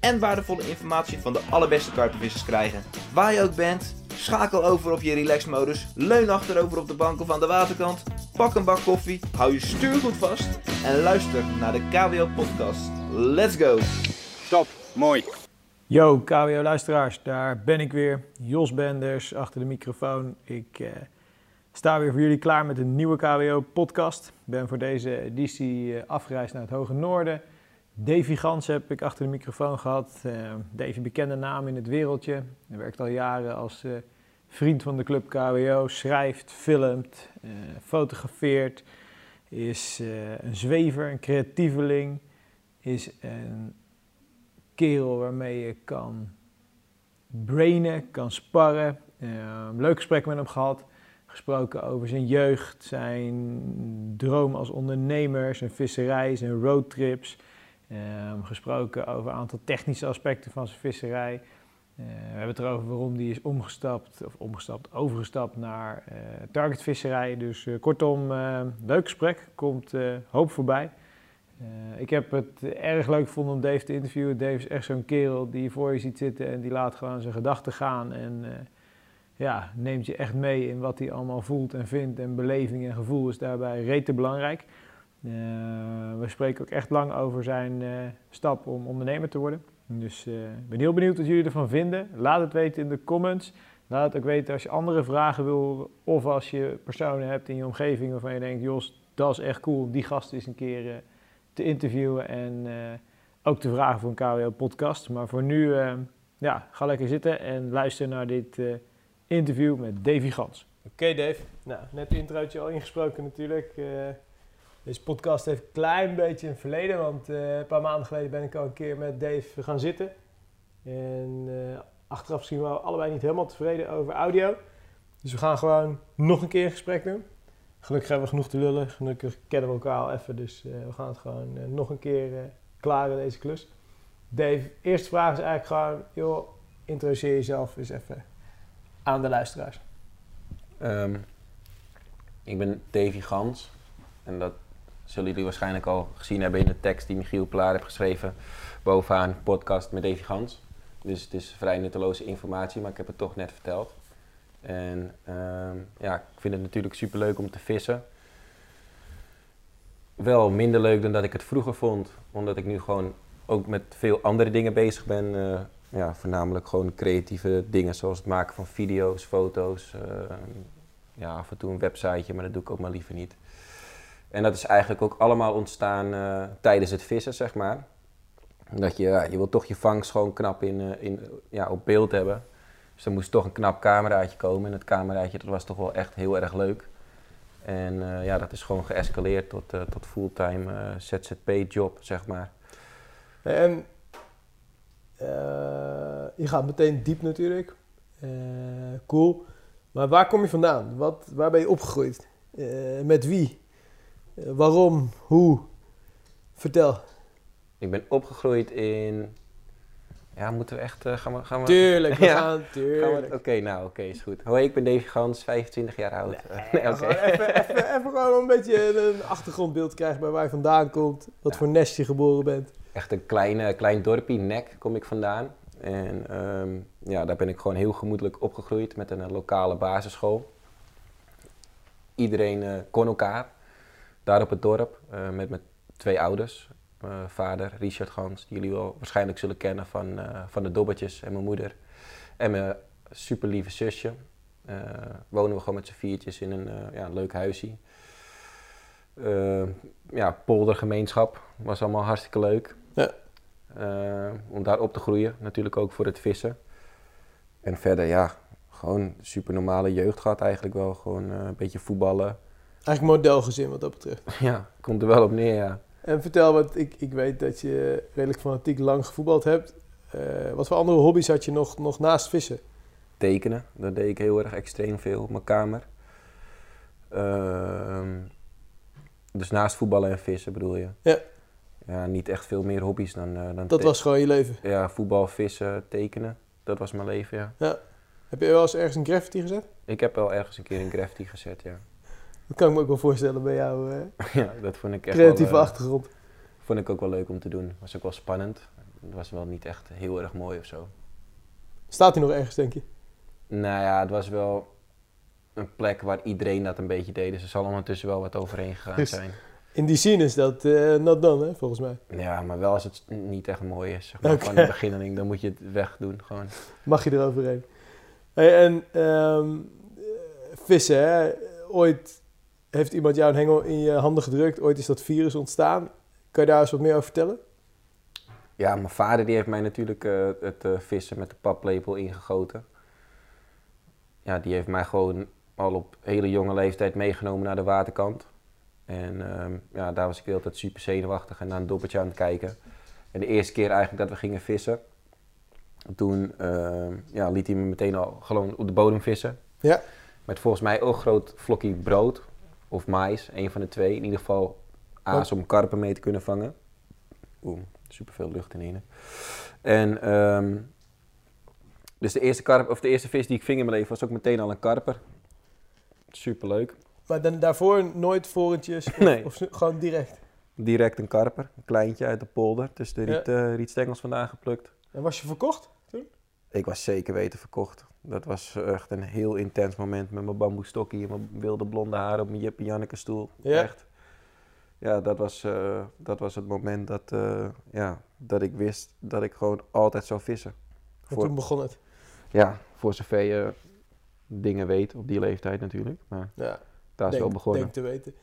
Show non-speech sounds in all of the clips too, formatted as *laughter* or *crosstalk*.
en waardevolle informatie van de allerbeste karpenvissers krijgen. Waar je ook bent, schakel over op je relaxmodus, leun achterover op de bank of aan de waterkant, pak een bak koffie, hou je stuur goed vast en luister naar de KWO podcast. Let's go! Top, mooi. Yo, KWO-luisteraars, daar ben ik weer. Jos Benders achter de microfoon. Ik eh, sta weer voor jullie klaar met een nieuwe KWO-podcast. Ik ben voor deze editie eh, afgereisd naar het Hoge Noorden. Davy Gans heb ik achter de microfoon gehad. Uh, Davy, bekende naam in het wereldje. Hij werkt al jaren als eh, vriend van de club KWO. Schrijft, filmt, eh, fotografeert. Is eh, een zwever, een creatieveling. Is een kerel waarmee je kan brainen, kan sparren. Leuk gesprek met hem gehad. Gesproken over zijn jeugd, zijn droom als ondernemer, zijn visserij, zijn roadtrips. Um, gesproken over een aantal technische aspecten van zijn visserij. Uh, we hebben het erover waarom hij is omgestapt, of omgestapt, overgestapt naar uh, targetvisserij. Dus uh, kortom, leuk gesprek, komt hoop voorbij. ik heb het erg leuk gevonden om Dave te interviewen. Dave is echt zo'n kerel die je voor je ziet zitten en die laat gewoon zijn gedachten gaan. En ja, neemt je echt mee in wat hij allemaal voelt en vindt. En beleving en gevoel is daarbij rete belangrijk. Uh, we spreken ook echt lang over zijn uh, stap om ondernemer te worden. Dus ik uh, ben heel benieuwd wat jullie ervan vinden. Laat het weten in de comments. Laat het ook weten als je andere vragen wil. Of als je personen hebt in je omgeving waarvan je denkt... Jos, dat is echt cool om die gast eens een keer te interviewen. En ook te vragen voor een KWO-podcast. Maar voor nu, ja, ga lekker zitten en luister naar dit interview met Davy Gans. Oké Dave, nou, net introotje al ingesproken natuurlijk... Deze podcast heeft een klein beetje een verleden, want uh, een paar maanden geleden ben ik al een keer met Dave gaan zitten. En uh, achteraf zien we allebei niet helemaal tevreden over audio. Dus we gaan gewoon nog een keer een gesprek doen. Gelukkig hebben we genoeg te lullen, gelukkig kennen we elkaar al even, dus uh, we gaan het gewoon nog een keer klaren, deze klus. Dave, eerste vraag is eigenlijk gewoon, joh, introduceer jezelf eens even aan de luisteraars. Um, ik ben Davy Gans en dat zullen jullie waarschijnlijk al gezien hebben in de tekst die Michiel Plaar heeft geschreven bovenaan podcast met Davy Gans. Dus het is vrij nutteloze informatie, maar ik heb het toch net verteld. En uh, ja, ik vind het natuurlijk super leuk om te vissen. Wel minder leuk dan dat ik het vroeger vond, omdat ik nu gewoon ook met veel andere dingen bezig ben. Uh, ja, voornamelijk gewoon creatieve dingen zoals het maken van video's, foto's. Uh, ja, af en toe een websiteje, maar dat doe ik ook maar liever niet. En dat is eigenlijk ook allemaal ontstaan uh, tijdens het vissen, zeg maar. Dat je, je wil toch je vangst gewoon knap in, uh, in, ja, op beeld hebben. Dus er moest toch een knap cameraatje komen. En het cameraatje dat was toch wel echt heel erg leuk. En uh, ja, dat is gewoon geëscaleerd tot, tot fulltime ZZP-job, zeg maar. En je gaat meteen diep natuurlijk. cool. Maar waar kom je vandaan? Wat, waar ben je opgegroeid? met wie? Waarom? Hoe? Vertel. Ik ben opgegroeid in. Ja, moeten we echt. Uh, gaan we, gaan we... Tuurlijk, we *laughs* ja. gaan, tuurlijk. Oké, okay, nou, oké, okay, is goed. Hoi, ik ben Davy Gans, 25 jaar oud. Nee, *laughs* nee, okay. even, even, even gewoon een beetje een achtergrondbeeld krijgen bij waar je vandaan komt. Wat ja. voor nest je geboren bent. Echt een klein, klein dorpje, Nek, kom ik vandaan. En um, ja, daar ben ik gewoon heel gemoedelijk opgegroeid met een, een lokale basisschool. Iedereen uh, kon elkaar daar op het dorp uh, met mijn twee ouders. Uh, vader Richard Gans, die jullie wel waarschijnlijk zullen kennen van, uh, van de Dobbertjes en mijn moeder. En mijn super lieve zusje. wonen we gewoon met z'n viertjes in een ja, leuk huisje. ja, poldergemeenschap was allemaal hartstikke leuk. Ja. om daar op te groeien, natuurlijk ook voor het vissen. En verder, ja, gewoon super normale jeugd gehad eigenlijk wel. Gewoon een beetje voetballen. Eigenlijk modelgezin wat dat betreft. *laughs* Ja, komt er wel op neer, ja. En vertel, wat ik, ik weet dat je redelijk fanatiek lang gevoetbald hebt. eh, wat voor andere hobby's had je nog, nog naast vissen? Tekenen, dat deed ik heel erg extreem veel op mijn kamer. Ehm, dus naast voetballen en vissen bedoel je? Ja. Ja, niet echt veel meer hobby's dan, eh, dan Dat was gewoon je leven. Ja, voetbal, vissen, tekenen. Dat was mijn leven, ja. Heb je wel eens ergens een graffiti gezet? Ik heb wel ergens een keer een graffiti gezet, ja. Dat kan ik me ook wel voorstellen bij jouw eh, *laughs* ja, dat vond ik echt creatieve wel, eh, achtergrond. vond ik ook wel leuk om te doen. Was ook wel spannend. Het was wel niet echt heel erg mooi of zo. Staat hij nog ergens, denk je? Nou ja, het was wel een plek waar iedereen dat een beetje deed. Dus er zal ondertussen wel wat overheen gegaan Dus- zijn. In die scene is dat eh not done, hè, volgens mij. Ja, maar wel als het niet echt mooi is. Zeg maar. Van de beginning, dan moet je het wegdoen gewoon. Mag je eroverheen. Hey, en ehm, eh, vissen, hè? Ooit heeft iemand jou een hengel in je handen gedrukt. Ooit is dat virus ontstaan. Kan je daar eens wat meer over vertellen? Ja, mijn vader die heeft mij natuurlijk eh, het eh, vissen met de paplepel ingegoten. Ja, die heeft mij gewoon al op hele jonge leeftijd meegenomen naar de waterkant. En ehm, ja, daar was ik de hele tijd super zenuwachtig en naar een doppertje aan het kijken. En de eerste keer eigenlijk dat we gingen vissen, toen ehm, ja, liet hij me meteen al gewoon op de bodem vissen. Ja. Met volgens mij ook een groot vlokje brood of mais, een van de twee. In ieder geval aas om karpen mee te kunnen vangen. Oeh, super veel lucht in hier. En ehm, dus de eerste, karp, of de eerste vis die ik ving in mijn leven was ook meteen al een karper. Super leuk. Maar dan, daarvoor nooit vorentjes? Of, *laughs* Nee. of gewoon direct? Direct een karper, een kleintje uit de polder, tussen de Ja. riet, eh, rietstengels vandaan geplukt. En was je verkocht? Ik was zeker weten verkocht. Dat was echt een heel intens moment met mijn bamboestokje en mijn wilde blonde haar op mijn Jip en Janneke stoel. Ja. Echt. Ja, dat was, eh, dat was het moment dat, eh, ja, dat ik wist dat ik gewoon altijd zou vissen. En Voor, toen begon het. ja, voor zover je dingen weet op die leeftijd natuurlijk. Maar Ja, daar is wel begonnen. denk te weten.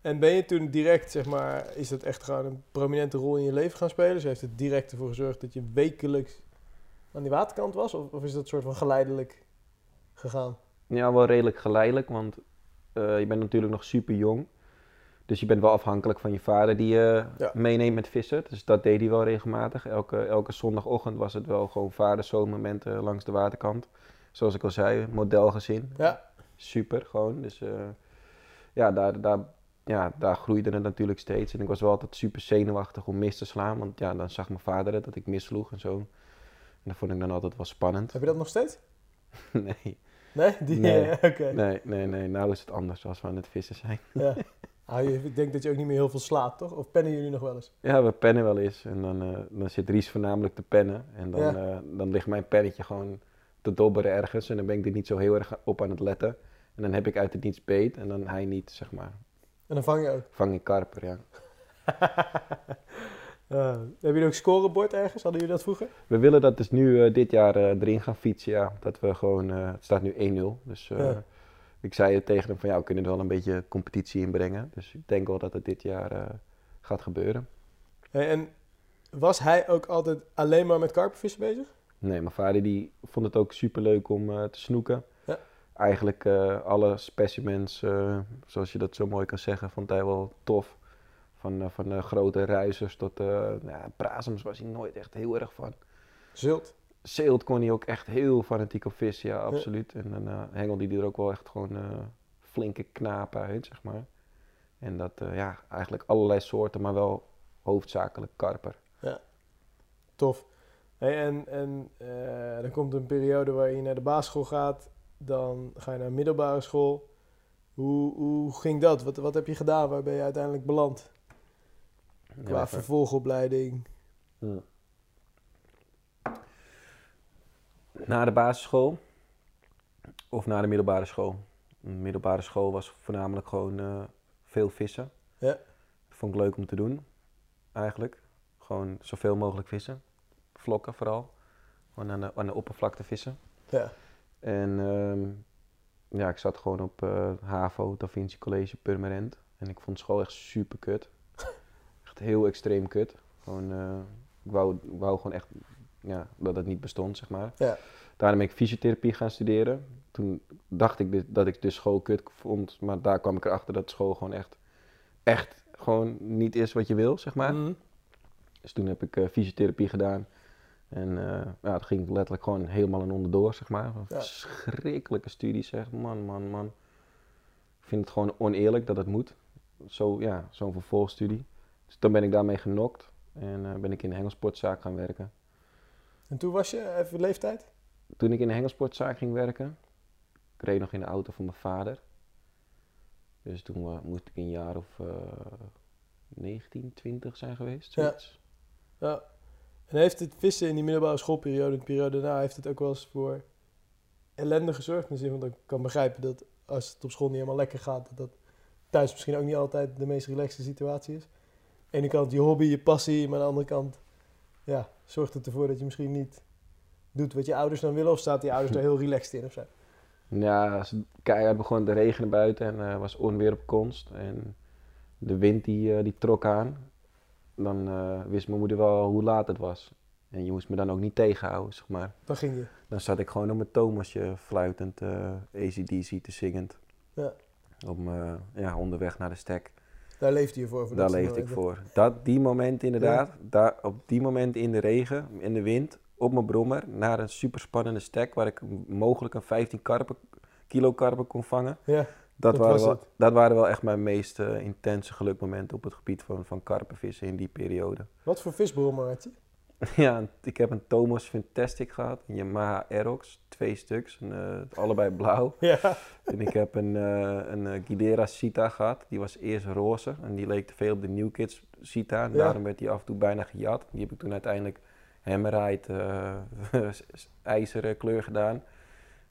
En ben je toen direct, zeg maar, is dat echt gewoon een prominente rol in je leven gaan spelen? Dus heeft het direct ervoor gezorgd dat je wekelijks aan die waterkant was? Of, of is dat soort van geleidelijk gegaan? Ja, wel redelijk geleidelijk, want eh, je bent natuurlijk nog super jong. Dus je bent wel afhankelijk van je vader die je Ja. meeneemt met vissen. Dus dat deed hij wel regelmatig. Elke, elke zondagochtend was het wel gewoon vader-zoon-momenten langs de waterkant. Zoals ik al zei, modelgezin. Ja, Super gewoon. Dus eh, ja, daar, daar, ja, daar groeide het natuurlijk steeds. En ik was wel altijd super zenuwachtig om mis te slaan. Want ja, dan zag mijn vader het, dat ik missloeg en zo. En dat vond ik dan altijd wel spannend. heb je dat nog steeds? *laughs* nee, Nee? Die, Nee. *laughs* Oké. nee, nee, nee. Nou is het anders als we aan het vissen zijn. Ja. *laughs* Ah, ik denk dat je ook niet meer heel veel slaat, toch? Of pennen jullie nog wel eens? Ja, we pennen wel eens. En dan, eh, dan zit Ries voornamelijk te pennen. En dan, Ja. eh, dan ligt mijn pennetje gewoon te dobberen ergens. En dan ben ik er niet zo heel erg op aan het letten. En dan heb ik uit het niets beet. En dan hij niet, zeg maar. En dan vang je ook. Vang ik karper, ja. Eh, heb je ook scorebord ergens? Hadden jullie dat vroeger? We willen dat dus nu eh, dit jaar eh, erin gaan fietsen, ja. Dat we gewoon, het staat nu 1-0. Dus Ja. ik zei tegen hem van, ja, we kunnen er wel een beetje competitie inbrengen. Dus ik denk wel dat het dit jaar gaat gebeuren. Hey, en was hij ook altijd alleen maar met karpenvissen bezig? Nee, mijn vader die vond het ook super leuk om te snoeken. Ja. Eigenlijk alle specimens, zoals je dat zo mooi kan zeggen, vond hij wel tof. Van, eh, van de grote ruizers tot uh, ja, prazems was hij nooit echt heel erg van. Zult. Zeelt kon hij ook echt heel fanatiek op vissen, ja, absoluut. En dan eh, hengelde hij er ook wel echt gewoon eh, flinke knapen uit, zeg maar. En dat, eh, ja, eigenlijk allerlei soorten, maar wel hoofdzakelijk karper. Tof. Hey, en en eh, dan komt een periode waar je naar de basisschool gaat. Dan ga je naar middelbare school. Hoe, hoe ging dat? Wat, wat heb je gedaan? Waar ben je uiteindelijk beland? Qua Ja, vervolgopleiding. Na de basisschool of na de middelbare school? De middelbare school was voornamelijk gewoon eh, veel vissen. Ja. Dat vond ik leuk om te doen, eigenlijk. Gewoon zoveel mogelijk vissen. Vlokken vooral. Gewoon aan de, aan de oppervlakte vissen. Ja. En ehm, ja, ik zat gewoon op eh, HAVO, Da Vinci College, Purmerend. En ik vond school echt super kut. Heel extreem kut. Gewoon, eh, ik, wou, ik wou gewoon echt ja, dat het niet bestond, zeg maar. Ja. Daarna ben ik fysiotherapie gaan studeren. Toen dacht ik dit- dat ik de school kut vond, maar daar kwam ik erachter dat school gewoon echt, echt gewoon niet is wat je wil, zeg maar. Mhm. Dus toen heb ik eh, fysiotherapie gedaan. En uh, ja, dat ging letterlijk gewoon helemaal en onderdoor, zeg maar. Een Ja. verschrikkelijke studie, zeg. Man, man, man. Ik vind het gewoon oneerlijk dat het moet. Zo, ja, zo'n vervolgstudie. Dus toen ben ik daarmee genokt. En eh, ben ik in de hengelsportzaak gaan werken. En toen was je, even leeftijd? Toen ik in de hengelsportzaak ging werken, ik reed nog in de auto van mijn vader. Dus toen eh, moest ik een jaar of eh 19, 20 zijn geweest. Ja. zoiets. Ja. En heeft het vissen in die middelbare schoolperiode, de periode daarna, heeft het ook wel eens voor ellende gezorgd? In de zin van dat ik kan begrijpen dat als het op school niet helemaal lekker gaat, dat dat thuis misschien ook niet altijd de meest relaxte situatie is. Ene kant je hobby, je passie, maar aan de andere kant ja, zorgt het ervoor dat je misschien niet doet wat je ouders dan willen, of staat die ouders daar heel relaxed in of zo? Ja, het keihard begon te regenen buiten en er was onweer op komst. En de wind die, eh, die trok aan. Dan eh, wist mijn moeder wel hoe laat het was. En je moest me dan ook niet tegenhouden, zeg maar. Dan ging je. Dan zat ik gewoon op mijn Thomasje fluitend ACDC te zingend. Ja. Op ja, onderweg naar de stek. Daar leefde je voor. voor Daar leefde ik voor. Dat, die moment inderdaad, daar, op die moment in de regen, in de wind, op mijn brommer, naar een superspannende stek waar ik mogelijk een 15 karpen, kilo karpen kon vangen. Ja, Dat, Dat waren was wel, het. dat waren wel echt mijn meest eh, intense gelukmomenten op het gebied van, van karpenvissen in die periode. wat voor visbrommer had je? *laughs* ja, ik heb een Thomas Fantastic gehad, een Yamaha Aerox, twee stuks, en, eh, allebei blauw. *laughs* Ja. En ik heb een, eh een eh, Guidera Sita gehad. Die was eerst roze en die leek te veel op de New Kids Sita. En Ja. daarom werd die af en toe bijna gejat. Die heb ik toen uiteindelijk Hammerite eh, *laughs* ijzeren kleur gedaan.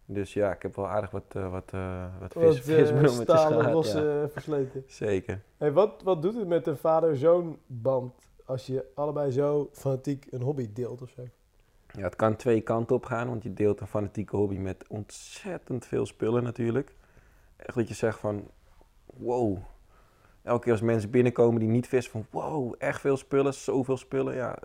Dus ja, ik heb wel aardig wat, eh, wat, eh wat vis, Wat visbrommetjes stalen gehad. ja. eh, versleten. Zeker. Hey, wat, wat doet het met een vader-zoon band als je allebei zo fanatiek een hobby deelt of zo? Ja, het kan twee kanten op gaan, want je deelt een fanatieke hobby met ontzettend veel spullen natuurlijk. Echt dat je zegt van, wow. Elke keer als mensen binnenkomen die niet vissen, van wow, echt veel spullen, zoveel spullen. Ja,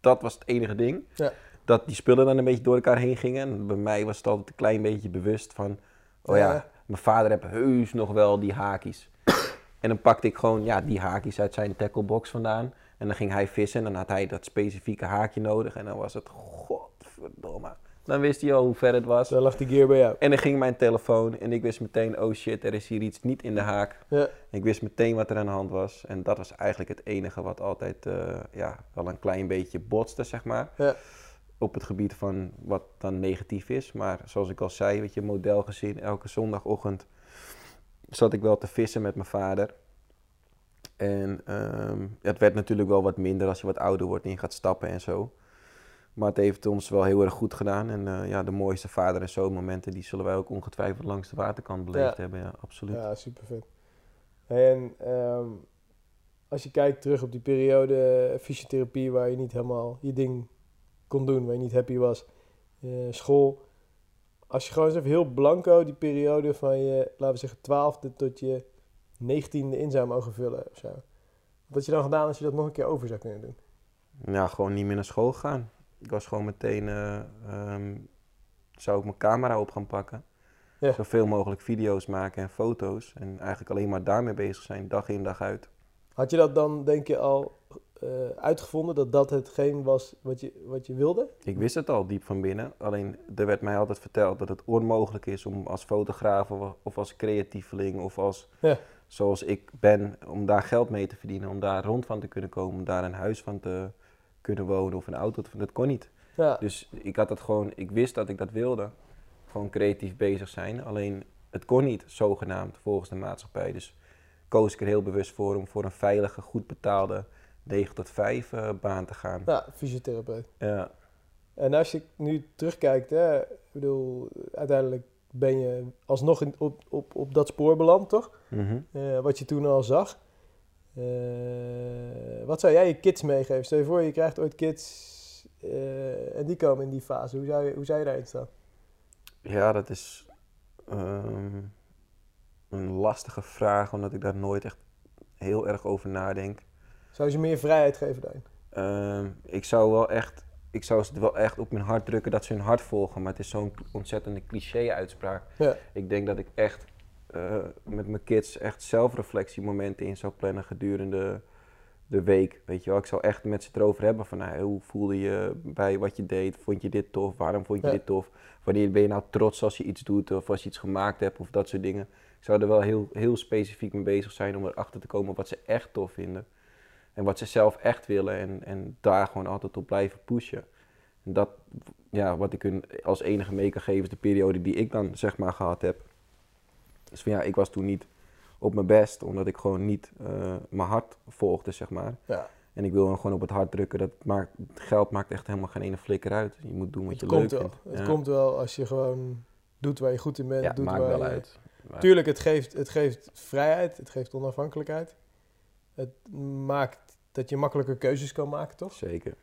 dat was het enige ding. Ja. Dat die spullen dan een beetje door elkaar heen gingen. En bij mij was het altijd een klein beetje bewust van, oh ja, Ja. mijn vader heeft heus nog wel die haakjes. *coughs* en dan pakte ik gewoon ja, die haakjes uit zijn tacklebox vandaan. En dan ging hij vissen en dan had hij dat specifieke haakje nodig. En dan was het, godverdomme. Dan wist hij al hoe ver het was. Daar lag die gear bij jou. En dan ging mijn telefoon en ik wist meteen, oh shit, er is hier iets niet in de haak. Ja. Ik wist meteen wat er aan de hand was. En dat was eigenlijk het enige wat altijd eh, ja, wel een klein beetje botste, zeg maar. Ja. Op het gebied van wat dan negatief is. Maar zoals ik al zei, weet je, modelgezin, elke zondagochtend zat ik wel te vissen met mijn vader. En ehm, het werd natuurlijk wel wat minder als je wat ouder wordt en je gaat stappen en zo. Maar het heeft ons wel heel erg goed gedaan. En eh, ja, de mooiste vader- en zoonmomenten, die zullen wij ook ongetwijfeld langs de waterkant beleefd Ja. hebben. Ja, absoluut. Ja, super vet. En ehm, als je kijkt terug op die periode fysiotherapie waar je niet helemaal je ding kon doen, waar je niet happy was, eh, school. Als je gewoon eens even heel blanco die periode van je, laten we zeggen, twaalfde tot je negentiende in zou mogen vullen of zo. Wat had je dan gedaan als je dat nog een keer over zou kunnen doen? Ja, gewoon niet meer naar school gaan. Ik was gewoon meteen, eh, ehm, zou ik mijn camera op gaan pakken. Ja. Zoveel mogelijk video's maken en foto's. En eigenlijk alleen maar daarmee bezig zijn, dag in dag uit. Had je dat dan, denk je, al eh, uitgevonden dat dat hetgeen was wat je, wat je wilde? Ik wist het al diep van binnen. Alleen er werd mij altijd verteld dat het onmogelijk is om als fotograaf of- of als creatieveling of als Ja. Zoals ik ben, om daar geld mee te verdienen, om daar rond van te kunnen komen, om daar een huis van te kunnen wonen of een auto te Dat kon niet. Ja, Dus ik had het gewoon, ik wist dat ik dat wilde. Gewoon creatief bezig zijn. Alleen het kon niet, zogenaamd, volgens de maatschappij. Dus koos ik er heel bewust voor om voor een veilige, goed betaalde 9 tot 5 eh, baan te gaan. ja fysiotherapeut. Ja. En als je nu terugkijkt, hè, ik bedoel, uiteindelijk ben je alsnog in, op, op, op dat spoor beland, toch? Mhm. Eh, wat je toen al zag. Eh, wat zou jij je kids meegeven? Stel je voor, je krijgt ooit kids eh, en die komen in die fase. Hoe zou je, hoe zou je daarin staan? Ja, dat is ehm, een lastige vraag, omdat ik daar nooit echt heel erg over nadenk. Zou je ze meer vrijheid geven daarin? Ehm, ik zou wel echt, ik zou ze wel echt op mijn hart drukken dat ze hun hart volgen, maar het is zo'n ontzettende cliché-uitspraak. Ja. Ik denk dat ik echt eh, met mijn kids echt zelfreflectiemomenten in zou plannen gedurende de week, weet je wel. Ik zou echt met ze erover hebben van nou, hoe voelde je bij wat je deed? Vond je dit tof? Waarom vond je Ja. dit tof? Wanneer ben je nou trots als je iets doet of als je iets gemaakt hebt of dat soort dingen. Ik zou er wel heel, heel specifiek mee bezig zijn om erachter te komen wat ze echt tof vinden. En wat ze zelf echt willen en, en daar gewoon altijd op blijven pushen. En dat, ja, wat ik hun als enige mee kan geven is de periode die ik dan zeg maar gehad heb. Dus van ja, ik was toen niet op mijn best, omdat ik gewoon niet eh, mijn hart volgde, zeg maar. Ja. En ik wil hem gewoon op het hart drukken. Dat maakt, geld maakt echt helemaal geen ene flikker uit. Je moet doen wat Het je komt leuk wel. vindt. Het Ja. komt wel als je gewoon doet waar je goed in bent. ja, het doet maakt waar wel je- uit. Tuurlijk, het geeft, het geeft vrijheid, het geeft onafhankelijkheid. Het maakt dat je makkelijker keuzes kan maken, toch? Zeker.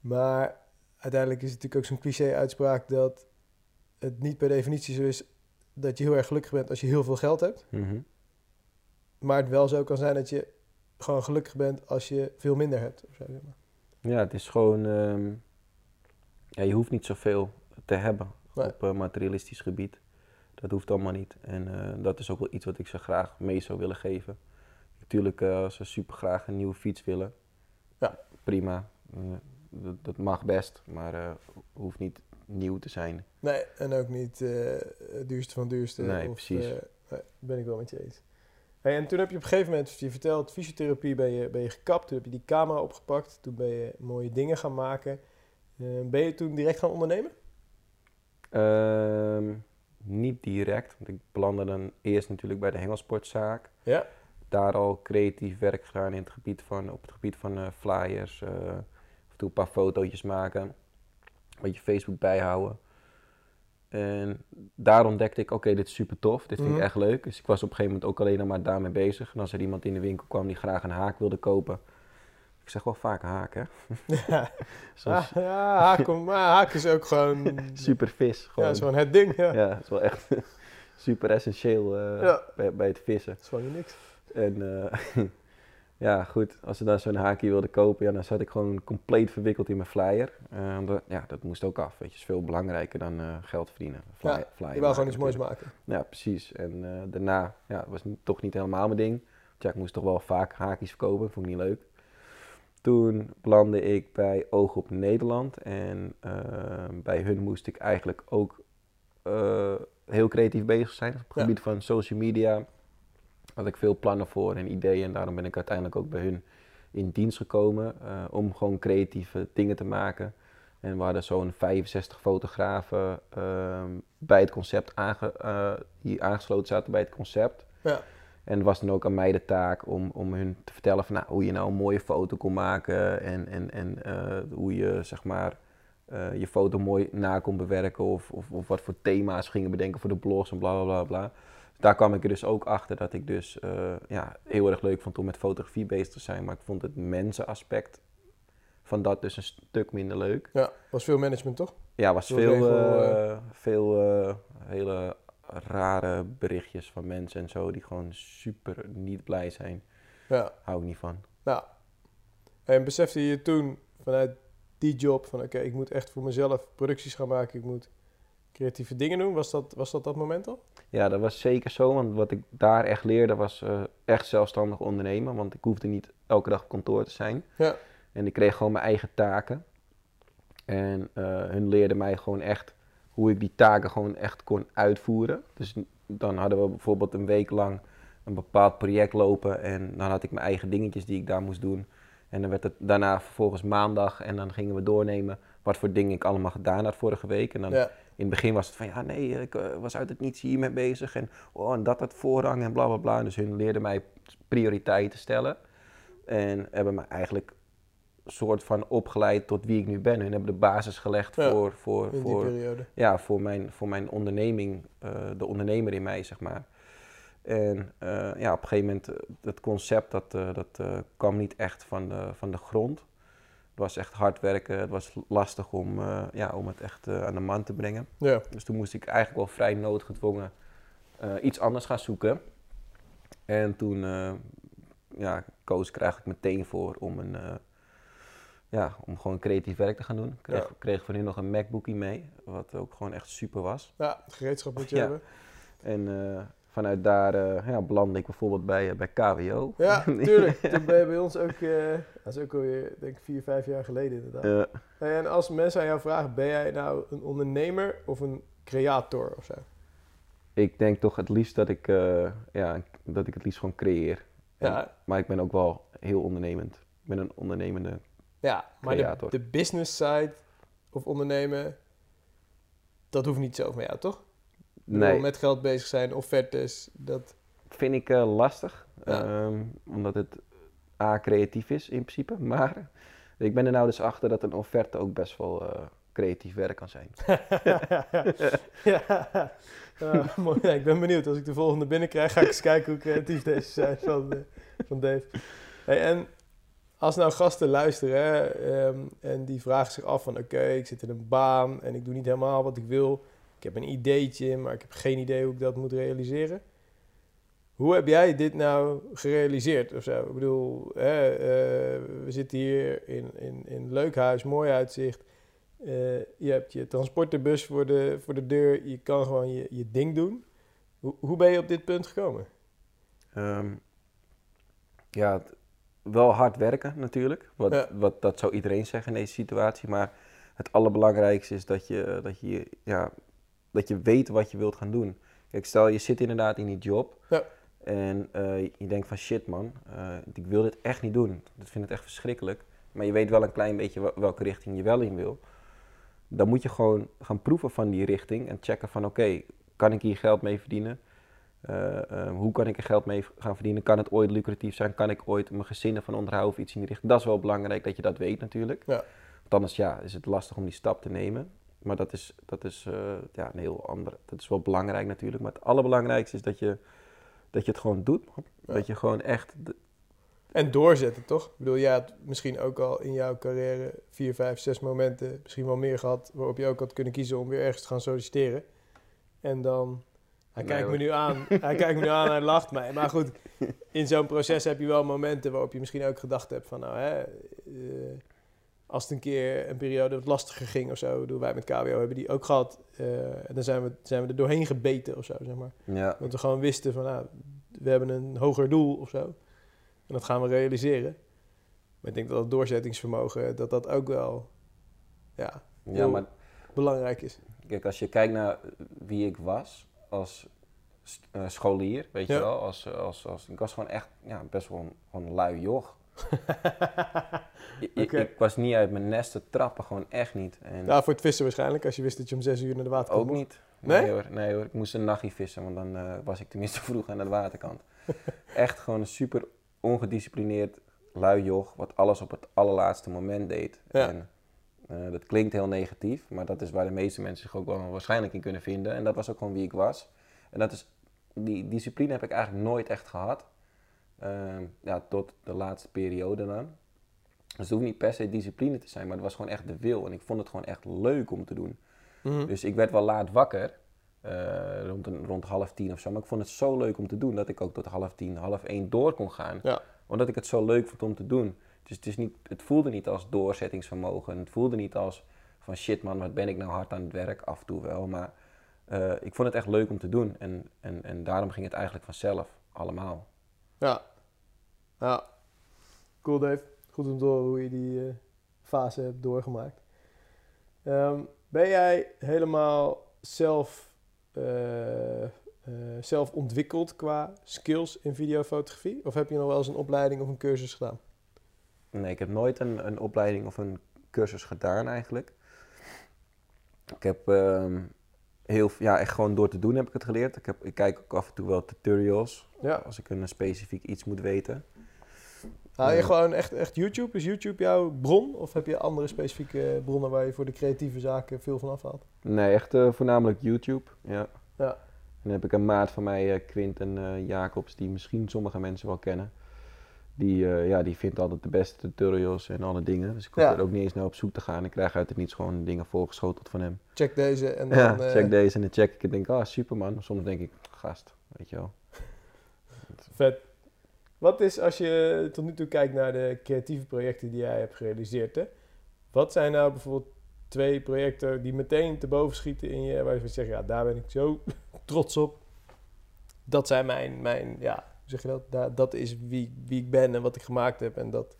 Maar uiteindelijk is het natuurlijk ook zo'n cliché-uitspraak dat het niet per definitie zo is dat je heel erg gelukkig bent als je heel veel geld hebt. Mhm. Maar het wel zo kan zijn dat je gewoon gelukkig bent als je veel minder hebt. Of zo, zeg maar. Ja, het is gewoon... ehm, ja, je hoeft niet zoveel te hebben Nee. op eh, materialistisch gebied. Dat hoeft allemaal niet. En eh, dat is ook wel iets wat ik ze graag mee zou willen geven. Natuurlijk, eh, als ze super graag een nieuwe fiets willen, Ja. prima. Eh, dat, dat mag best, maar eh hoeft niet nieuw te zijn. Nee, en ook niet het duurste van duurste. Nee, of, precies. nee, ben ik wel met je eens. Hey, en toen heb je op een gegeven moment, je vertelt, fysiotherapie ben je, ben je gekapt. Toen heb je die camera opgepakt. Toen ben je mooie dingen gaan maken. Ben je toen direct gaan ondernemen? Ehm, niet direct, want ik belandde dan eerst natuurlijk bij de hengelsportzaak. Ja. Daar al creatief werk gedaan in het gebied van, op het gebied van eh, flyers, eh, af en toe een paar fotootjes maken, een beetje Facebook bijhouden. En daar ontdekte ik, oké, dit is super tof, dit vind Mhm. ik echt leuk. Dus ik was op een gegeven moment ook alleen maar daarmee bezig. En als er iemand in de winkel kwam die graag een haak wilde kopen, ik zeg wel vaak haak, hè? Ja, *laughs* ah, ja haak, om- maar haak is ook gewoon... super vis. Ja, Gewoon. gewoon het ding. Ja. Ja, het is wel echt *laughs* super essentieel eh, Ja. bij, bij het vissen. Dat is gewoon niks. En eh, *laughs* ja, goed, als ze dan zo'n haakje wilden kopen, ja, dan zat ik gewoon compleet verwikkeld in mijn flyer. Eh, omdat- ja, dat moest ook af, weet je. is veel belangrijker dan eh, geld verdienen. Fly, Ja, flyer Je wou gewoon iets moois maken. Ja, precies. En eh, daarna, ja, het was toch niet helemaal mijn ding. Want ja, ik moest toch wel vaak haakjes verkopen, vond ik niet leuk. Toen belandde ik bij Oog op Nederland. En eh, bij hun moest ik eigenlijk ook eh, heel creatief bezig zijn. Op het Ja. gebied van social media had ik veel plannen voor en ideeën. En daarom ben ik uiteindelijk ook bij hun in dienst gekomen. eh, om gewoon creatieve dingen te maken. En we hadden zo'n 65 fotografen ehm, bij het concept aange, eh, die aangesloten zaten bij het concept. Ja. En het was dan ook aan mij de taak om, om hun te vertellen van, nou, hoe je nou een mooie foto kon maken. En, en, en eh, hoe je zeg maar, je foto mooi na kon bewerken. Of, of, of wat voor thema's gingen bedenken voor de blogs en bla bla bla. bla. Daar kwam ik er dus ook achter dat ik dus eh, ja, heel erg leuk vond om met fotografie bezig te zijn. Maar ik vond het mensenaspect van dat dus een stuk minder leuk. Ja, was veel management toch? Ja, was Veel veel, regel, eh, veel eh, hele rare berichtjes van mensen en zo die gewoon super niet blij zijn. Ja. Hou ik niet van. Nou, en besefte je toen vanuit die job van oké, ik moet echt voor mezelf producties gaan maken, ik moet creatieve dingen doen. Was dat was dat, dat moment al? Ja, dat was zeker zo, want wat ik daar echt leerde was eh, echt zelfstandig ondernemen, want ik hoefde niet elke dag op kantoor te zijn. Ja. En ik kreeg gewoon mijn eigen taken. En eh, hun leerden mij gewoon echt hoe ik die taken gewoon echt kon uitvoeren. Dus dan hadden we bijvoorbeeld een week lang een bepaald project lopen en dan had ik mijn eigen dingetjes die ik daar moest doen. En dan werd het daarna vervolgens maandag en dan gingen we doornemen wat voor dingen ik allemaal gedaan had vorige week. En dan Ja. In het begin was het van ja, nee, ik eh, was uit het niets hiermee bezig en, oh, en dat had voorrang en bla bla bla. Dus hun leerden mij prioriteiten stellen en hebben me eigenlijk soort van opgeleid tot wie ik nu ben. Hun hebben de basis gelegd Ja, voor, voor, voor, periode. ja, voor, mijn, voor mijn onderneming, eh, de ondernemer in mij, zeg maar. En eh, ja, op een gegeven moment, het concept, dat, dat kwam niet echt van de, van de grond. Het was echt hard werken, het was lastig om, eh, ja, om het echt eh, aan de man te brengen. Ja. Dus toen moest ik eigenlijk wel vrij noodgedwongen eh, iets anders gaan zoeken. En toen ja, koos ik er eigenlijk meteen voor om, een, ja, om gewoon creatief werk te gaan doen. Ik kreeg, Ja. kreeg van hun nog een MacBookie mee, wat ook gewoon echt super was. ja, het gereedschap moet je Ja. hebben. En vanuit daar uh, ja, belandde ik bijvoorbeeld bij, uh, bij KWO. Ja, *laughs* tuurlijk. Toen *laughs* ben je bij ons ook, uh, dat is ook alweer, denk ik, vier, vijf jaar geleden inderdaad. Ja. En als mensen aan jou vragen, ben jij nou een ondernemer of een creator of zo? Ik denk toch het liefst dat ik, ja, dat ik het liefst gewoon creëer. Ja. En, maar ik ben ook wel heel ondernemend. Ik ben een ondernemende Ja, maar de, de business side of ondernemen, dat hoeft niet zo van jou, toch? Nee. met geld bezig zijn, offertes, dat... Vind ik uh, lastig, ehm, omdat het A, creatief is in principe, *laughs* maar ik ben er nou dus achter dat een offerte ook best wel uh, creatief werk kan zijn. *laughs* ja, uh, mooi. Ja, ik ben benieuwd. Als ik de volgende binnenkrijg, ga ik eens kijken hoe creatief deze zijn van, uh, van Dave. Hey, en als nou gasten luisteren um, en die vragen zich af van... oké, ik zit in een baan en ik doe niet helemaal wat ik wil heb een ideetje, maar ik heb geen idee hoe ik dat moet realiseren. Hoe heb jij dit nou gerealiseerd of zo? Ik bedoel, hè, uh, we zitten hier in, in, in een leuk huis, mooi uitzicht. Uh, je hebt je transporterbus voor de, voor de deur. Je kan gewoon je, je ding doen. Hoe, hoe ben je op dit punt gekomen? Um, ja, wel hard werken natuurlijk. Wat, wat, dat zou iedereen zeggen in deze situatie. Maar het allerbelangrijkste is dat je, dat je ja, dat je weet wat je wilt gaan doen. Kijk, stel je zit inderdaad in die job ja. en uh, je denkt van shit man, uh, ik wil dit echt niet doen. Ik vind het echt verschrikkelijk. Maar je weet wel een klein beetje welke richting je wel in wil. Dan moet je gewoon gaan proeven van die richting en checken van oké, kan ik hier geld mee verdienen? Uh, hoe kan ik er geld mee gaan verdienen? Kan het ooit lucratief zijn? Kan ik ooit mijn gezin ervan onderhouden of iets in die richting? Dat is wel belangrijk dat je dat weet natuurlijk. Ja. Want anders ja, is het lastig om die stap te nemen. Maar dat is, dat is uh, ja, een heel ander. Dat is wel belangrijk natuurlijk. Maar het allerbelangrijkste is dat je, dat je het gewoon doet. Dat je gewoon echt. En doorzetten, toch? Ik bedoel, jij had misschien ook al in jouw carrière vier, vijf, zes momenten, misschien wel meer gehad, waarop je ook had kunnen kiezen om weer ergens te gaan solliciteren. En dan. Hij kijkt me nu aan. hij kijkt me nu aan, hij lacht mij. Maar goed, in zo'n proces heb je wel momenten waarop je misschien ook gedacht hebt van, nou hè. Uh, als het een keer een periode wat lastiger ging of zo. Doen wij met KWO hebben die ook gehad. Uh, en dan zijn we, zijn we er doorheen gebeten of zo, zeg maar. Ja. Want we gewoon wisten van, nou, we hebben een hoger doel of zo. En dat gaan we realiseren. Maar ik denk dat het doorzettingsvermogen, dat dat ook wel, ja, ja maar, belangrijk is. Kijk, als je kijkt naar wie ik was als uh, scholier, weet je wel. Als, als, als, ik was gewoon echt ja, best wel een, gewoon een lui joch. *laughs* ik, ik, was niet uit mijn nest te trappen, gewoon echt niet. En ja, voor het vissen waarschijnlijk, als je wist dat je om zes uur naar de waterkant Ook niet. Nee? hoor, nee hoor, ik moest een nachtje vissen, want dan uh, was ik tenminste *laughs* vroeg aan de waterkant. *laughs* echt gewoon een super ongedisciplineerd lui joch, wat alles op het allerlaatste moment deed. Ja. En, uh, dat klinkt heel negatief, maar dat is waar de meeste mensen zich ook wel waarschijnlijk in kunnen vinden. En dat was ook gewoon wie ik was. En dat is, die discipline heb ik eigenlijk nooit echt gehad. Ehm, ja, tot de laatste periode dan. Dus het hoeft niet per se discipline te zijn, maar het was gewoon echt de wil. En ik vond het gewoon echt leuk om te doen. Mhm. Dus ik werd wel laat wakker, uh, rond, een, rond half tien of zo. Maar ik vond het zo leuk om te doen dat ik ook tot half tien, half één door kon gaan. Ja. Omdat ik het zo leuk vond om te doen. Dus het, is niet, het voelde niet als doorzettingsvermogen. Het voelde niet als van shit man, wat ben ik nou hard aan het werk? Af en toe wel, maar uh, ik vond het echt leuk om te doen. En, en, en daarom ging het eigenlijk vanzelf, allemaal. Ja, ja. Cool Dave. Goed om te horen hoe je die uh, fase hebt doorgemaakt. Um, ben jij helemaal zelf, uh, uh, zelf ontwikkeld qua skills in videofotografie? Of heb je nog wel eens een opleiding of een cursus gedaan? Nee, ik heb nooit een, een opleiding of een cursus gedaan eigenlijk. Ik heb um, heel, ja, echt gewoon door te doen heb ik het geleerd. Ik, heb, ik kijk ook af en toe wel tutorials ja. als ik een specifiek iets moet weten. Haal je gewoon echt, echt YouTube? Is YouTube jouw bron? Of heb je andere specifieke bronnen waar je voor de creatieve zaken veel van afhaalt? Nee, echt uh, voornamelijk YouTube. Ja. ja. En dan heb ik een maat van mij, uh, Quinten uh, Jacobs, die misschien sommige mensen wel kennen. Die, ja, die vindt altijd de beste tutorials en alle dingen. Dus ik hoef er ook niet eens naar op zoek te gaan. Ik krijg uit het niets gewoon dingen voorgeschoteld van hem. Check deze en dan... Ja, check deze en dan check ik en denk, ah, super man. Soms denk ik, gast, weet je wel. Vet. Wat is, als je tot nu toe kijkt naar de creatieve projecten die jij hebt gerealiseerd, hè? wat zijn nou bijvoorbeeld twee projecten die meteen te boven schieten in je, waar je zegt, ja, daar ben ik zo *laughs* trots op. dat zijn mijn, mijn ja, zeg je dat? Da- dat is wie, wie ik ben en wat ik gemaakt heb. En dat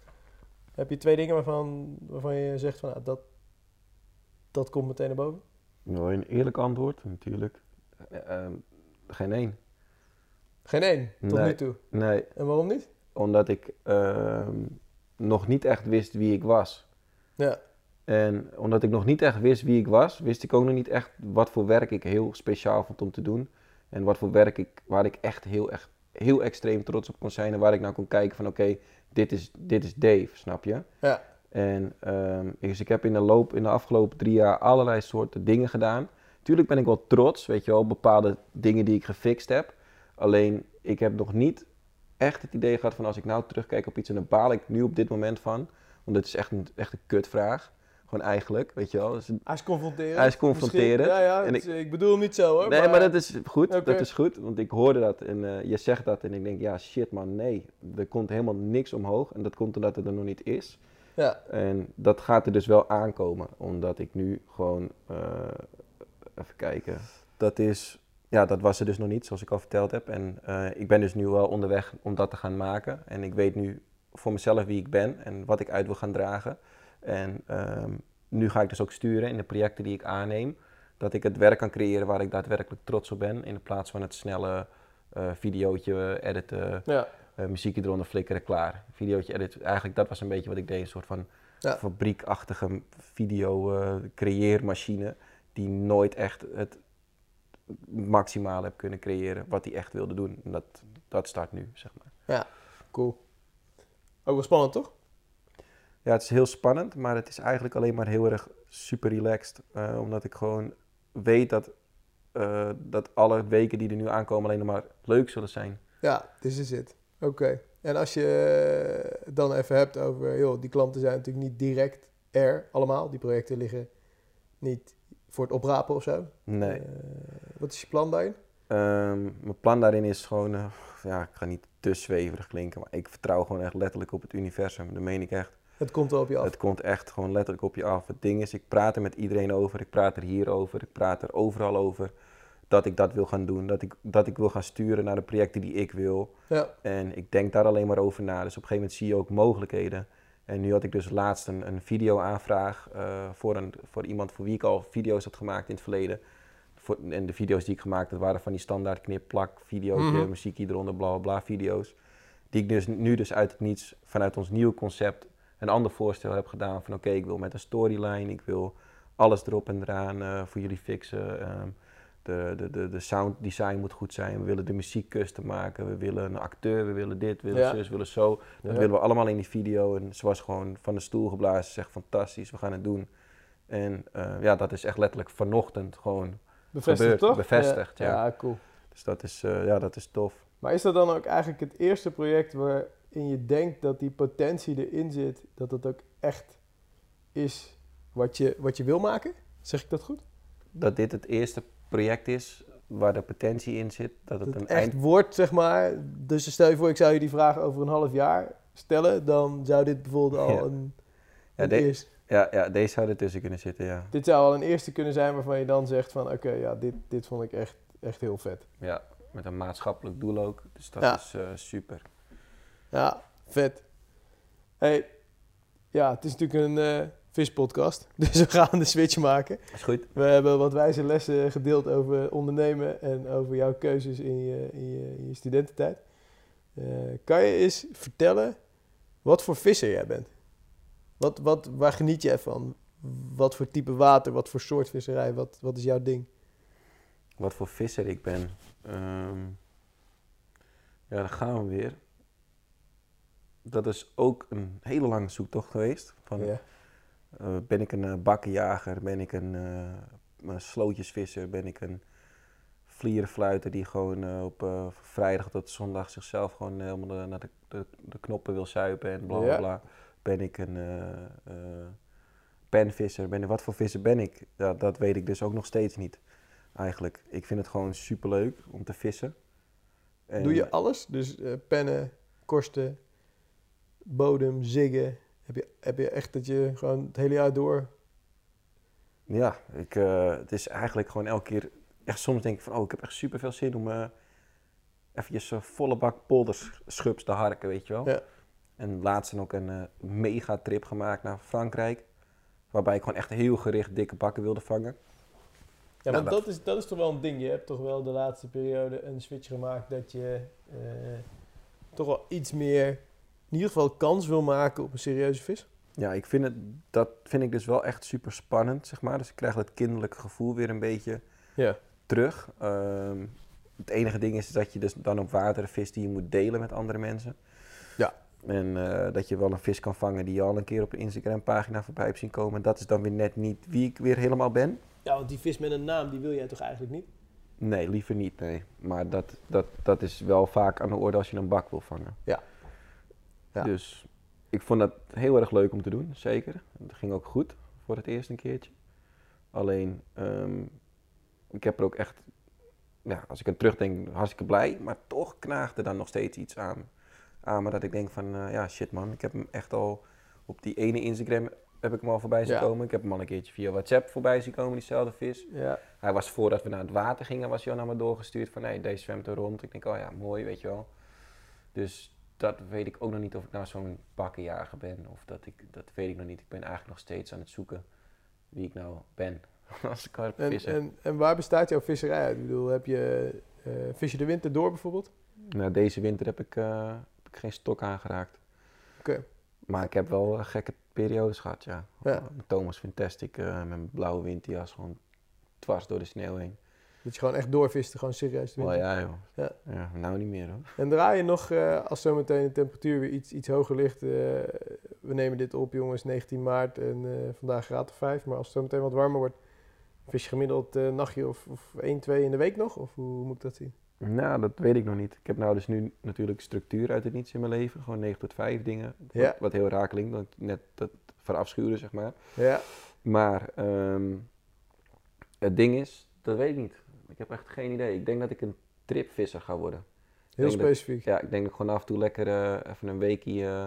heb je twee dingen waarvan, waarvan je zegt van, nou, dat, dat komt meteen naar boven. Je een eerlijk antwoord? Natuurlijk. Eh, ehm, geen één. Geen één, tot Nee. nu toe. Nee, En waarom niet? omdat ik ehm, nog niet echt wist wie ik was. Ja, En omdat ik nog niet echt wist wie ik was, wist ik ook nog niet echt wat voor werk ik heel speciaal vond om te doen. En wat voor werk ik, waar ik echt heel, echt heel extreem trots op kon zijn. En waar ik nou kon kijken van oké, dit, is, dit is Dave, snap je? ja, En ehm, dus ik heb in de loop, in de afgelopen drie jaar allerlei soorten dingen gedaan. Tuurlijk ben ik wel trots, weet je wel, op bepaalde dingen die ik gefixt heb. Alleen, ik heb nog niet echt het idee gehad van als ik nou terugkijk op iets en daar baal ik nu op dit moment van. Want het is echt een, echt een kutvraag. Gewoon eigenlijk, weet je wel. Dus, hij is confronterend. Hij is confronterend. Misschien. Ja, ja, En ik, bedoel hem niet zo hoor. nee, maar dat is goed. Dat is goed. Want ik hoorde dat en eh, je zegt dat en ik denk, ja shit man, nee. Er komt helemaal niks omhoog. En dat komt omdat het er nog niet is. Ja, En dat gaat er dus wel aankomen, omdat ik nu gewoon, eh, even kijken, dat is, ja, dat was er dus nog niet, zoals ik al verteld heb. En eh, ik ben dus nu wel onderweg om dat te gaan maken. En ik weet nu voor mezelf wie ik ben en wat ik uit wil gaan dragen. En ehm, nu ga ik dus ook sturen in de projecten die ik aanneem, dat ik het werk kan creëren waar ik daadwerkelijk trots op ben, in plaats van het snelle eh videootje editen, ja, eh, muziekje eronder flikkeren, klaar. Videootje edit, eigenlijk dat was een beetje wat ik deed, een soort van Ja. fabriekachtige video creëermachine die nooit echt het maximale heb kunnen creëren wat hij echt wilde doen. En dat, dat start nu, zeg maar. cool. Ook wel spannend toch? Ja, het is heel spannend, maar het is eigenlijk alleen maar heel erg super relaxed. eh, omdat ik gewoon weet dat, eh, dat alle weken die er nu aankomen alleen nog maar leuk zullen zijn. Ja, this is it. Oké. En als je eh, het dan even hebt over, joh, die klanten zijn natuurlijk niet direct er allemaal. Die projecten liggen niet voor het oprapen of zo. Nee. Eh, wat is je plan daarin? Ehm, mijn plan daarin is gewoon, eh, ja, ik ga niet te zweverig klinken, maar ik vertrouw gewoon echt letterlijk op het universum. Dat meen ik echt. Het komt wel op je af. Het komt echt gewoon letterlijk op je af. Het ding is, ik praat er met iedereen over, ik praat er hier over, ik praat er overal over. Dat ik dat wil gaan doen, dat ik, dat ik wil gaan sturen naar de projecten die ik wil. Ja, En ik denk daar alleen maar over na. Dus op een gegeven moment zie je ook mogelijkheden. En nu had ik dus laatst een, een video-aanvraag eh, voor, een, voor iemand voor wie ik al video's had gemaakt in het verleden. Voor, en de video's die ik gemaakt had waren van die standaard knip-plak, videootje, Mhm. muziekje eronder, bla bla bla video's. Die ik dus nu dus uit het niets vanuit ons nieuwe concept een ander voorstel heb gedaan. Van oké, ik wil met een storyline, ik wil alles erop en eraan eh, voor jullie fixen. Ehm, de, de, de, de sound design moet goed zijn. We willen de muziek custom maken. We willen een acteur. We willen dit, we willen Ja. zus, we willen zo. Dat Ja. willen we allemaal in die video. En ze was gewoon van de stoel geblazen. Ze zegt fantastisch, we gaan het doen. En eh, ja, dat is echt letterlijk vanochtend gewoon. bevestigd Gebeurd, toch? bevestigd, ja. Ja, cool. Dus dat is, eh, ja, dat is tof. Maar is dat dan ook eigenlijk het eerste project waarin je denkt dat die potentie erin zit, dat het ook echt is wat je, wat je wil maken? Zeg ik dat goed? Dat dit het eerste project is waar de potentie in zit. Dat het Dat een echt eind... wordt, zeg maar. Dus stel je voor, ik zou je die vraag over een half jaar stellen, dan zou dit bijvoorbeeld al Ja. een, Ja, een eerste... Ja, ja, deze zou er tussen kunnen zitten, ja. Dit zou al een eerste kunnen zijn waarvan je dan zegt van, oké, ja, dit, dit vond ik echt, echt heel vet. Ja, met een maatschappelijk doel ook. Dus dat Ja. is eh, super. Ja, vet. Hey, ja, het is natuurlijk een eh, vispodcast, *laughs* dus we gaan de switch maken. Is goed. We hebben wat wijze lessen gedeeld over ondernemen en over jouw keuzes in je, in je, in je studententijd. Eh, kan je eens vertellen wat voor visser jij bent? Wat, wat, waar geniet jij van? Wat voor type water, wat voor soort visserij, wat, wat is jouw ding? Wat voor visser ik ben. Ehm, ja, daar gaan we weer. Dat is ook een hele lange zoektocht geweest. Van, Ja. Eh, ben ik een eh, bakkenjager? Ben ik een, eh, een slootjesvisser? Ben ik een vlierenfluiter die gewoon op vrijdag tot zondag zichzelf gewoon helemaal naar de, de, de knoppen wil zuipen en bla bla Ja. bla. Ben ik een penvisser? Ben ik, wat voor visser ben ik? Ja, dat weet ik dus ook nog steeds niet eigenlijk. Ik vind het gewoon superleuk om te vissen. En- Doe je alles? Dus pennen, korsten, bodem, ziggen. Heb je, heb je echt dat je gewoon het hele jaar door... Ja, ik, eh, het is eigenlijk gewoon elke keer... Echt soms denk ik van, oh, ik heb echt super veel zin om... eh, eventjes een volle bak polderschubs te harken, weet je wel. Ja. En laatst ook een eh, mega trip gemaakt naar Frankrijk. Waarbij ik gewoon echt heel gericht dikke bakken wilde vangen. Ja, Nou, maar dat- dat is, dat is toch wel een ding. Je hebt toch wel de laatste periode een switch gemaakt dat je eh, toch wel iets meer, in ieder geval kans wil maken op een serieuze vis. Ja, ik vind het, dat vind ik dus wel echt super spannend, zeg maar. Dus ik krijg dat kinderlijke gevoel weer een beetje Ja. terug. Ehm, het enige ding is dat je dus dan op water vis die je moet delen met andere mensen. Ja. En eh, dat je wel een vis kan vangen die je al een keer op een Instagram pagina voorbij hebt zien komen. Dat is dan weer net niet wie ik weer helemaal ben. Ja, want die vis met een naam, die wil jij toch eigenlijk niet? Nee, liever niet, nee. Maar dat, dat, dat is wel vaak aan de orde als je een bak wil vangen. Ja. Ja. Dus ik vond dat heel erg leuk om te doen, zeker. Het ging ook goed voor het eerste een keertje. Alleen, ehm, ik heb er ook echt, ja, als ik aan terugdenk, hartstikke blij. Maar toch knaagde dan nog steeds iets aan, aan me dat ik denk van, eh, ja shit man, ik heb hem echt al op die ene Instagram heb ik hem al voorbij zien Ja. komen. Ik heb hem al een keertje via WhatsApp voorbij zien komen, diezelfde vis. Ja. Hij was voordat we naar het water gingen, was hij al naar me doorgestuurd van nee, deze zwemt er rond. Ik denk, oh ja, mooi, weet je wel. Dus dat weet ik ook nog niet of ik nou zo'n bakkenjager ben. Of dat ik, dat weet ik nog niet. Ik ben eigenlijk nog steeds aan het zoeken wie ik nou ben *laughs* als En, karpvisser. en, en waar bestaat jouw visserij uit? Ik bedoel, heb je, eh, vis je de winter door bijvoorbeeld? Nou, deze winter heb ik, eh, heb ik geen stok aangeraakt. Oké. Maar ik heb wel eh, gekke periodes gehad, ja. Ja. Thomas Fantastic met mijn blauwe windjas gewoon dwars door de sneeuw heen. Dat je gewoon echt doorviste, gewoon serieus Oh ja, joh. Ja. ja. Nou niet meer hoor. En draai je nog, eh, als zometeen de temperatuur weer iets, iets hoger ligt. eh, we nemen dit op, jongens, 19 maart en eh, vandaag graad of 5. Maar als het zometeen wat warmer wordt, vis je gemiddeld een nachtje of, of 1, 2 in de week nog? Of hoe, moet ik dat zien? Nou, dat weet ik nog niet. Ik heb nou dus nu natuurlijk structuur uit het niets in mijn leven. Gewoon 9 tot 5 dingen. Wat, Ja. wat heel raar klinkt, dat ik net dat verafschuwde, zeg maar. Ja, Maar ehm, het ding is, dat weet ik niet. Ik heb echt geen idee. Ik denk dat ik een tripvisser ga worden. heel dat- specifiek. Ja, ik denk dat ik gewoon af en toe lekker eh, even een weekje eh,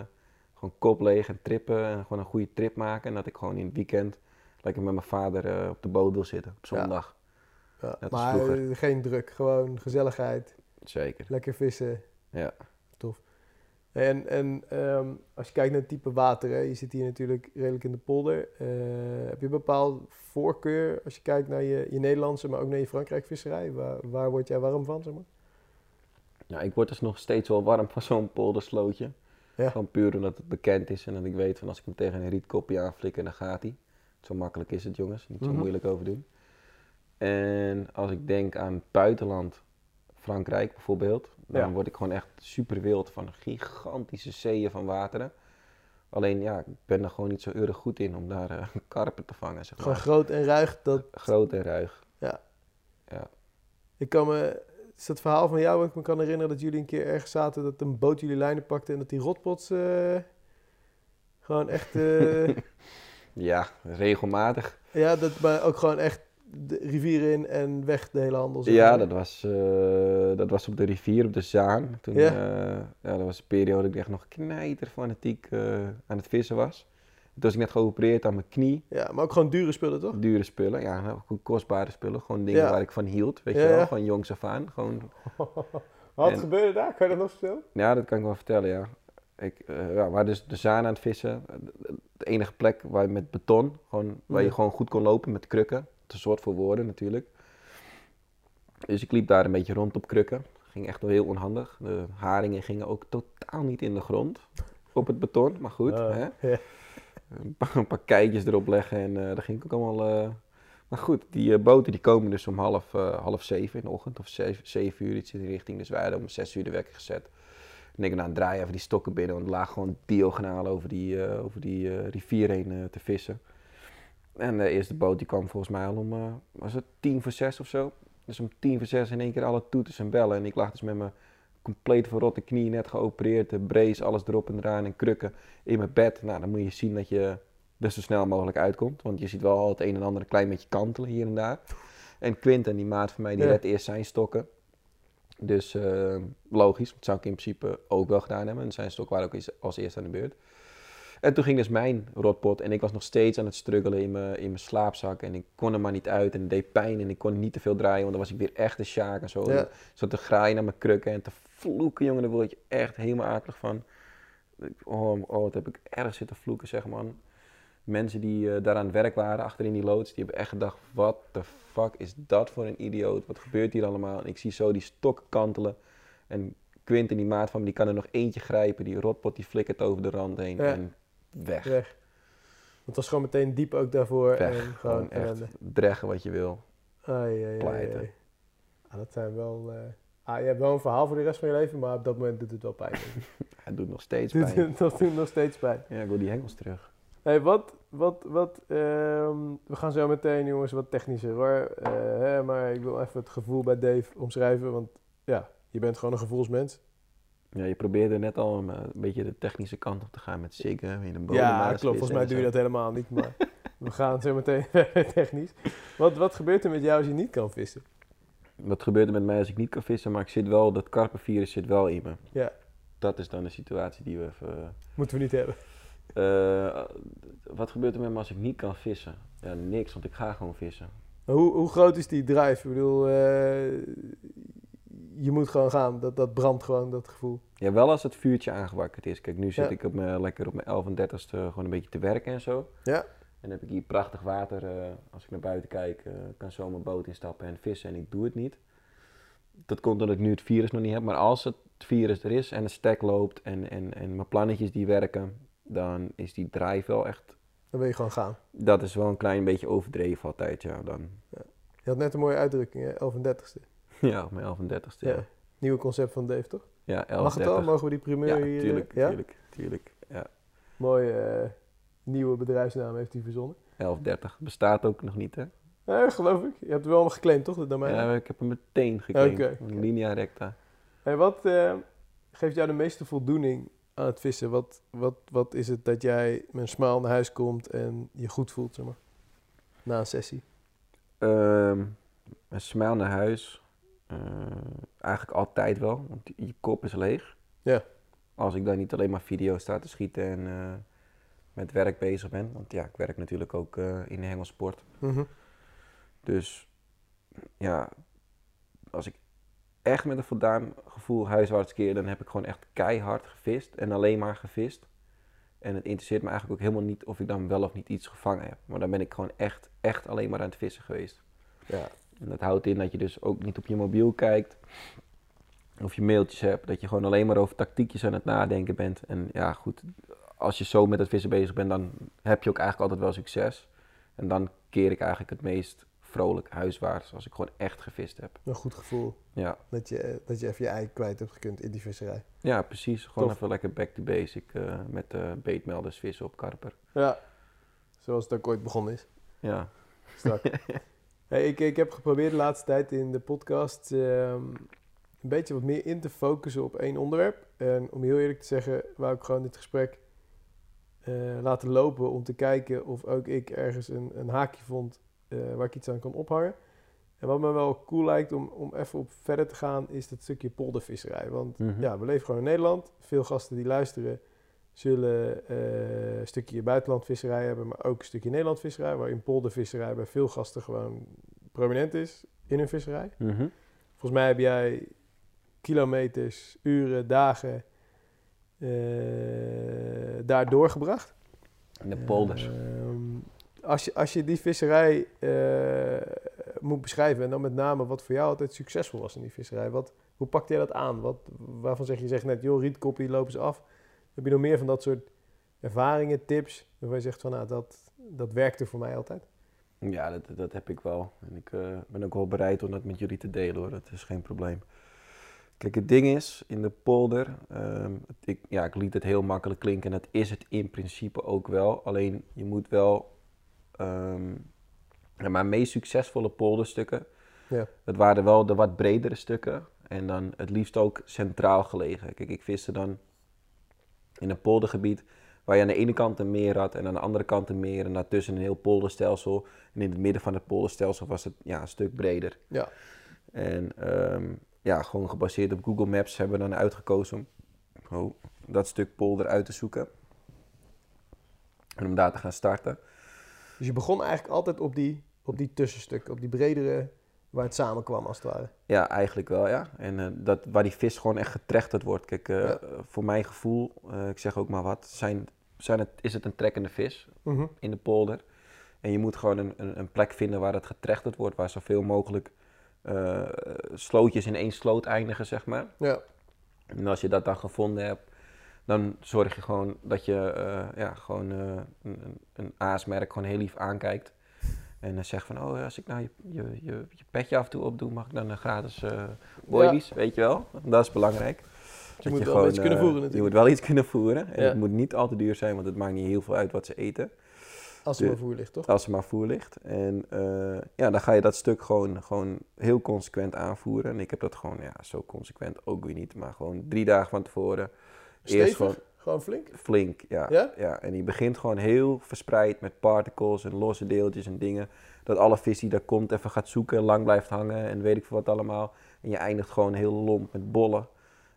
gewoon kop leeg en trippen. En gewoon een goede trip maken. En dat ik gewoon in het weekend lekker met mijn vader eh, op de boot wil zitten. Op Ja. zondag. Ja, als maar geen druk, gewoon gezelligheid, Zeker. lekker vissen. Ja. En, en ehm, als je kijkt naar het type water, hè, je zit hier natuurlijk redelijk in de polder. eh, heb je een bepaald voorkeur als je kijkt naar je, je Nederlandse, maar ook naar je Frankrijk visserij? Waar, waar word jij warm van, zeg maar? Ja, ik word dus nog steeds wel warm van zo'n polderslootje. Ja. Gewoon puur omdat het bekend is en dat ik weet van als ik hem tegen een rietkopje aanflikker, dan gaat hij. Zo makkelijk is het jongens, niet zo Mhm. moeilijk over doen. En als ik denk aan het buitenland, Frankrijk bijvoorbeeld, dan Ja. word ik gewoon echt super wild van gigantische zeeën van wateren. Alleen ja, ik ben er gewoon niet zo erg goed in om daar eh, *laughs* karpen te vangen, zeg Gewoon maar. groot en ruig. Dat, Groot en ruig. ik kan me, is dat verhaal van jou, ik me kan herinneren dat jullie een keer ergens zaten, dat een boot jullie lijnen pakte en dat die rotpots eh, gewoon echt, eh, *laughs* Ja, regelmatig. ja, dat, maar ook gewoon echt de rivier in en weg de hele handel. zeg Ja, dat was, eh, dat was op de rivier, op de Zaan. Toen, Ja. ja. ja, dat was een periode dat ik echt nog knijter fanatiek eh, aan het vissen was. Toen was ik net geopereerd aan mijn knie. Ja, maar ook gewoon dure spullen, toch? Dure spullen, ja, nou, kostbare spullen. Gewoon dingen Ja. waar ik van hield, weet Ja, je wel. Gewoon jongs af aan. Gewoon, *laughs* Wat En- gebeurde daar? Kan je dat nog vertellen? ja, dat kan ik wel vertellen, ja. Ik, eh, ja, we waren dus de Zaan aan het vissen. De enige plek waar je met beton, gewoon, waar je gewoon goed kon lopen met krukken. Te soort voor woorden natuurlijk. Dus ik liep daar een beetje rond op krukken. Ging echt wel heel onhandig. De haringen gingen ook totaal niet in de grond op het beton. Maar goed, Oh, hè? Een, paar, een paar keitjes erop leggen en eh daar ging ik ook allemaal... eh, Maar goed, die eh, boten die komen dus om half, half zeven in de ochtend. Of zeven, zeven uur, iets in die richting. Dus wij hadden om zes uur de wekker gezet. En ik nou, draai even die stokken binnen. Want er lag gewoon diagonaal over die, over die rivier heen te vissen. En de eerste boot die kwam volgens mij al om, eh, was het tien voor zes of zo. Dus om tien voor zes in één keer alle toeters en bellen. En ik lag dus met mijn compleet verrotte knie, net geopereerd, de brace, alles erop en eraan en krukken in mijn bed. Nou, dan moet je zien dat je er zo snel mogelijk uitkomt. Want je ziet wel al het een en ander een klein beetje kantelen hier en daar. En Quinten, die maat van mij, die Ja. redt eerst zijn stokken. Dus eh, logisch, dat zou ik in principe ook wel gedaan hebben. En zijn stokken waren ook als eerst aan de beurt. En toen ging dus mijn rotpot en ik was nog steeds aan het struggelen in mijn, in mijn slaapzak. En ik kon er maar niet uit en het deed pijn en ik kon niet te veel draaien, want dan was ik weer echt de sjaak en zo. Ja. Zat te graaien naar mijn krukken en te vloeken, jongen, daar word je echt helemaal akelig van. Oh, oh, wat heb ik erg zitten vloeken, zeg man. Mensen die eh, daar aan het werk waren, achter in die loods, die hebben echt gedacht, wat de fuck is dat voor een idioot? Wat gebeurt hier allemaal? En ik zie zo die stokken kantelen. En Quinten, die maat van me, die kan er nog eentje grijpen. Die rotpot, die flikkert over de rand heen Ja. en weg. Weg. Het was gewoon meteen diep ook daarvoor. Weg. En gewoon Gewoon echt dreggen wat je wil. Ai, ai, pleiten. ai. Ah, dat zijn wel... eh, Ah, je hebt wel een verhaal voor de rest van je leven, maar op dat moment doet het wel pijn. Het *laughs* doet nog steeds *laughs* pijn. dat doet nog steeds pijn. Ja, ik wil die hengels terug. Hey, wat, wat, wat, ehm, we gaan zo meteen, jongens, wat technischer hoor. Eh, hè, maar ik wil even het gevoel bij Dave omschrijven, want ja, je bent gewoon een gevoelsmens. Ja, je probeerde net al eh, een beetje de technische kant op te gaan met ziggen in een bodem. Ja, klopt. Volgens mij doe je dat helemaal niet, maar *laughs* we gaan zo meteen *laughs* technisch. Wat, wat gebeurt er met jou als je niet kan vissen? Wat gebeurt er met mij als ik niet kan vissen, maar ik zit wel, dat karpenvirus zit wel in me. Ja. Dat is dan de situatie die we even... Moeten we niet hebben. eh, wat gebeurt er met me als ik niet kan vissen? Ja, niks, want ik ga gewoon vissen. Hoe, hoe groot is die drive? Ik bedoel, eh, je moet gewoon gaan. Dat, dat brandt gewoon, dat gevoel. Ja, wel als het vuurtje aangewakkerd is. Kijk, nu zit Ja. ik op mijn, lekker op mijn 11 en 30ste gewoon een beetje te werken en zo. Ja. En dan heb ik hier prachtig water. eh, als ik naar buiten kijk, eh, kan zo mijn boot instappen en vissen en ik doe het niet. Dat komt omdat ik nu het virus nog niet heb. Maar als het virus er is en de stek loopt en, en, en mijn plannetjes die werken, dan is die drive wel echt... Dan wil je gewoon gaan. Dat is wel een klein beetje overdreven altijd, ja. Dan, Je had net een mooie uitdrukking, hè? 11 en 30ste. Ja, op mijn 11 en 30ste. Ja. Ja, Nieuwe concept van Dave, toch? ja 11 Mag het 30. al? Mogen we die primeur Ja, hier? eh, tuurlijk, ja? tuurlijk, tuurlijk. Ja. Mooie eh, nieuwe bedrijfsnaam heeft hij verzonnen. 1130 bestaat ook nog niet, hè? Ja, geloof ik. Je hebt het wel allemaal geclaimd, toch? De domein? Ja, ik heb hem meteen geclaimd. Oké. Linea recta. Hey, wat eh, geeft jou de meeste voldoening aan het vissen? Wat, wat, wat is het dat jij met een smile naar huis komt en je goed voelt, zeg maar? Na een sessie. Ehm een smile naar huis. Eh, eigenlijk altijd wel, want je kop is leeg. Ja. Als ik dan niet alleen maar video's sta te schieten en eh, met werk bezig ben. Want ja, ik werk natuurlijk ook eh, in de hengelsport. Mhm. Dus ja, als ik echt met een voldaan gevoel huiswaarts keer, dan heb ik gewoon echt keihard gevist en alleen maar gevist. En het interesseert me eigenlijk ook helemaal niet of ik dan wel of niet iets gevangen heb. Maar dan ben ik gewoon echt, echt alleen maar aan het vissen geweest. Ja. En dat houdt in dat je dus ook niet op je mobiel kijkt. Of je mailtjes hebt. Dat je gewoon alleen maar over tactiekjes aan het nadenken bent. En ja, goed. Als je zo met het vissen bezig bent, dan heb je ook eigenlijk altijd wel succes. En dan keer ik eigenlijk het meest vrolijk huiswaarts. Als ik gewoon echt gevist heb. Een goed gevoel Ja, dat je, dat je even je ei kwijt hebt gekund in die visserij. ja precies. Gewoon Tof. even lekker back to basic. eh, met eh beetmelders vissen op karper. Ja. Zoals het ook ooit begonnen is. Ja. Strak. *laughs* hey, ik, ik heb geprobeerd de laatste tijd in de podcast ehm, een beetje wat meer in te focussen op één onderwerp. En om heel eerlijk te zeggen, wou ik gewoon dit gesprek eh, laten lopen om te kijken of ook ik ergens een, een haakje vond eh, waar ik iets aan kan ophangen. En wat me wel cool lijkt om, om even op verder te gaan, is dat stukje poldervisserij. Want Mhm. ja, we leven gewoon in Nederland. Veel gasten die luisteren zullen eh, een stukje buitenlandvisserij hebben, maar ook een stukje Nederlandvisserij, waarin poldervisserij bij veel gasten gewoon prominent is in hun visserij. Mhm. Volgens mij heb jij kilometers, uren, dagen eh, daar doorgebracht. In de polders. Ehm, als, je, als je die visserij eh, moet beschrijven, en dan met name wat voor jou altijd succesvol was in die visserij, wat, hoe pak jij dat aan? Wat, waarvan zeg je, je zegt net, joh, rietkoppie, lopen ze af. Heb je nog meer van dat soort ervaringen, tips, waarvan je zegt van, nou, dat, dat werkte voor mij altijd? Ja, dat, dat heb ik wel. En ik eh, ben ook wel bereid om dat met jullie te delen hoor. Dat is geen probleem. Kijk, het ding is, in de polder, ehm, ik, ja, ik liet het heel makkelijk klinken en dat is het in principe ook wel. Alleen je moet wel, ehm, ja, mijn meest succesvolle polderstukken, Ja. dat waren wel de wat bredere stukken. En dan het liefst ook centraal gelegen. Kijk, ik viste dan in een poldergebied waar je aan de ene kant een meer had en aan de andere kant een meer. En daartussen een heel polderstelsel. En in het midden van het polderstelsel was het ja, een stuk breder. Ja. En ehm, ja, gewoon gebaseerd op Google Maps hebben we dan uitgekozen om oh, dat stuk polder uit te zoeken. En om daar te gaan starten. Dus je begon eigenlijk altijd op die, op die tussenstukken, op die bredere, waar het samenkwam als het ware. Ja, eigenlijk wel, ja. En eh, dat, waar die vis gewoon echt getrechterd wordt. Kijk, eh, Ja. voor mijn gevoel, eh, ik zeg ook maar wat, zijn, zijn het, is het een trekkende vis Mhm. in de polder. En je moet gewoon een, een, een plek vinden waar het getrechterd wordt, waar zoveel mogelijk slootjes in één sloot eindigen, zeg maar. Ja, En als je dat dan gevonden hebt, dan zorg je gewoon dat je ja, gewoon, een, een- een aasmerk gewoon heel lief aankijkt. En dan zegt van, oh, als ik nou je, je, je, je petje af en toe opdoe, mag ik dan een gratis eh boilies, weet je wel? Dat is belangrijk. Dat moet wel een beetje kunnen eh, voeren Je natuurlijk. moet wel iets kunnen voeren. En Ja. het moet niet al te duur zijn, want het maakt niet heel veel uit wat ze eten. als er maar voer ligt, toch? Als er maar voer ligt. En eh, ja, dan ga je dat stuk gewoon, gewoon heel consequent aanvoeren. En ik heb dat gewoon, ja, zo consequent ook weer niet. Maar gewoon drie dagen van tevoren. Stevig? Eerst gewoon Gewoon flink? flink, ja. Ja? En die begint gewoon heel verspreid met particles en losse deeltjes en dingen. Dat alle vis die daar komt even gaat zoeken, lang blijft hangen en weet ik veel wat allemaal. En je eindigt gewoon heel lomp met bollen.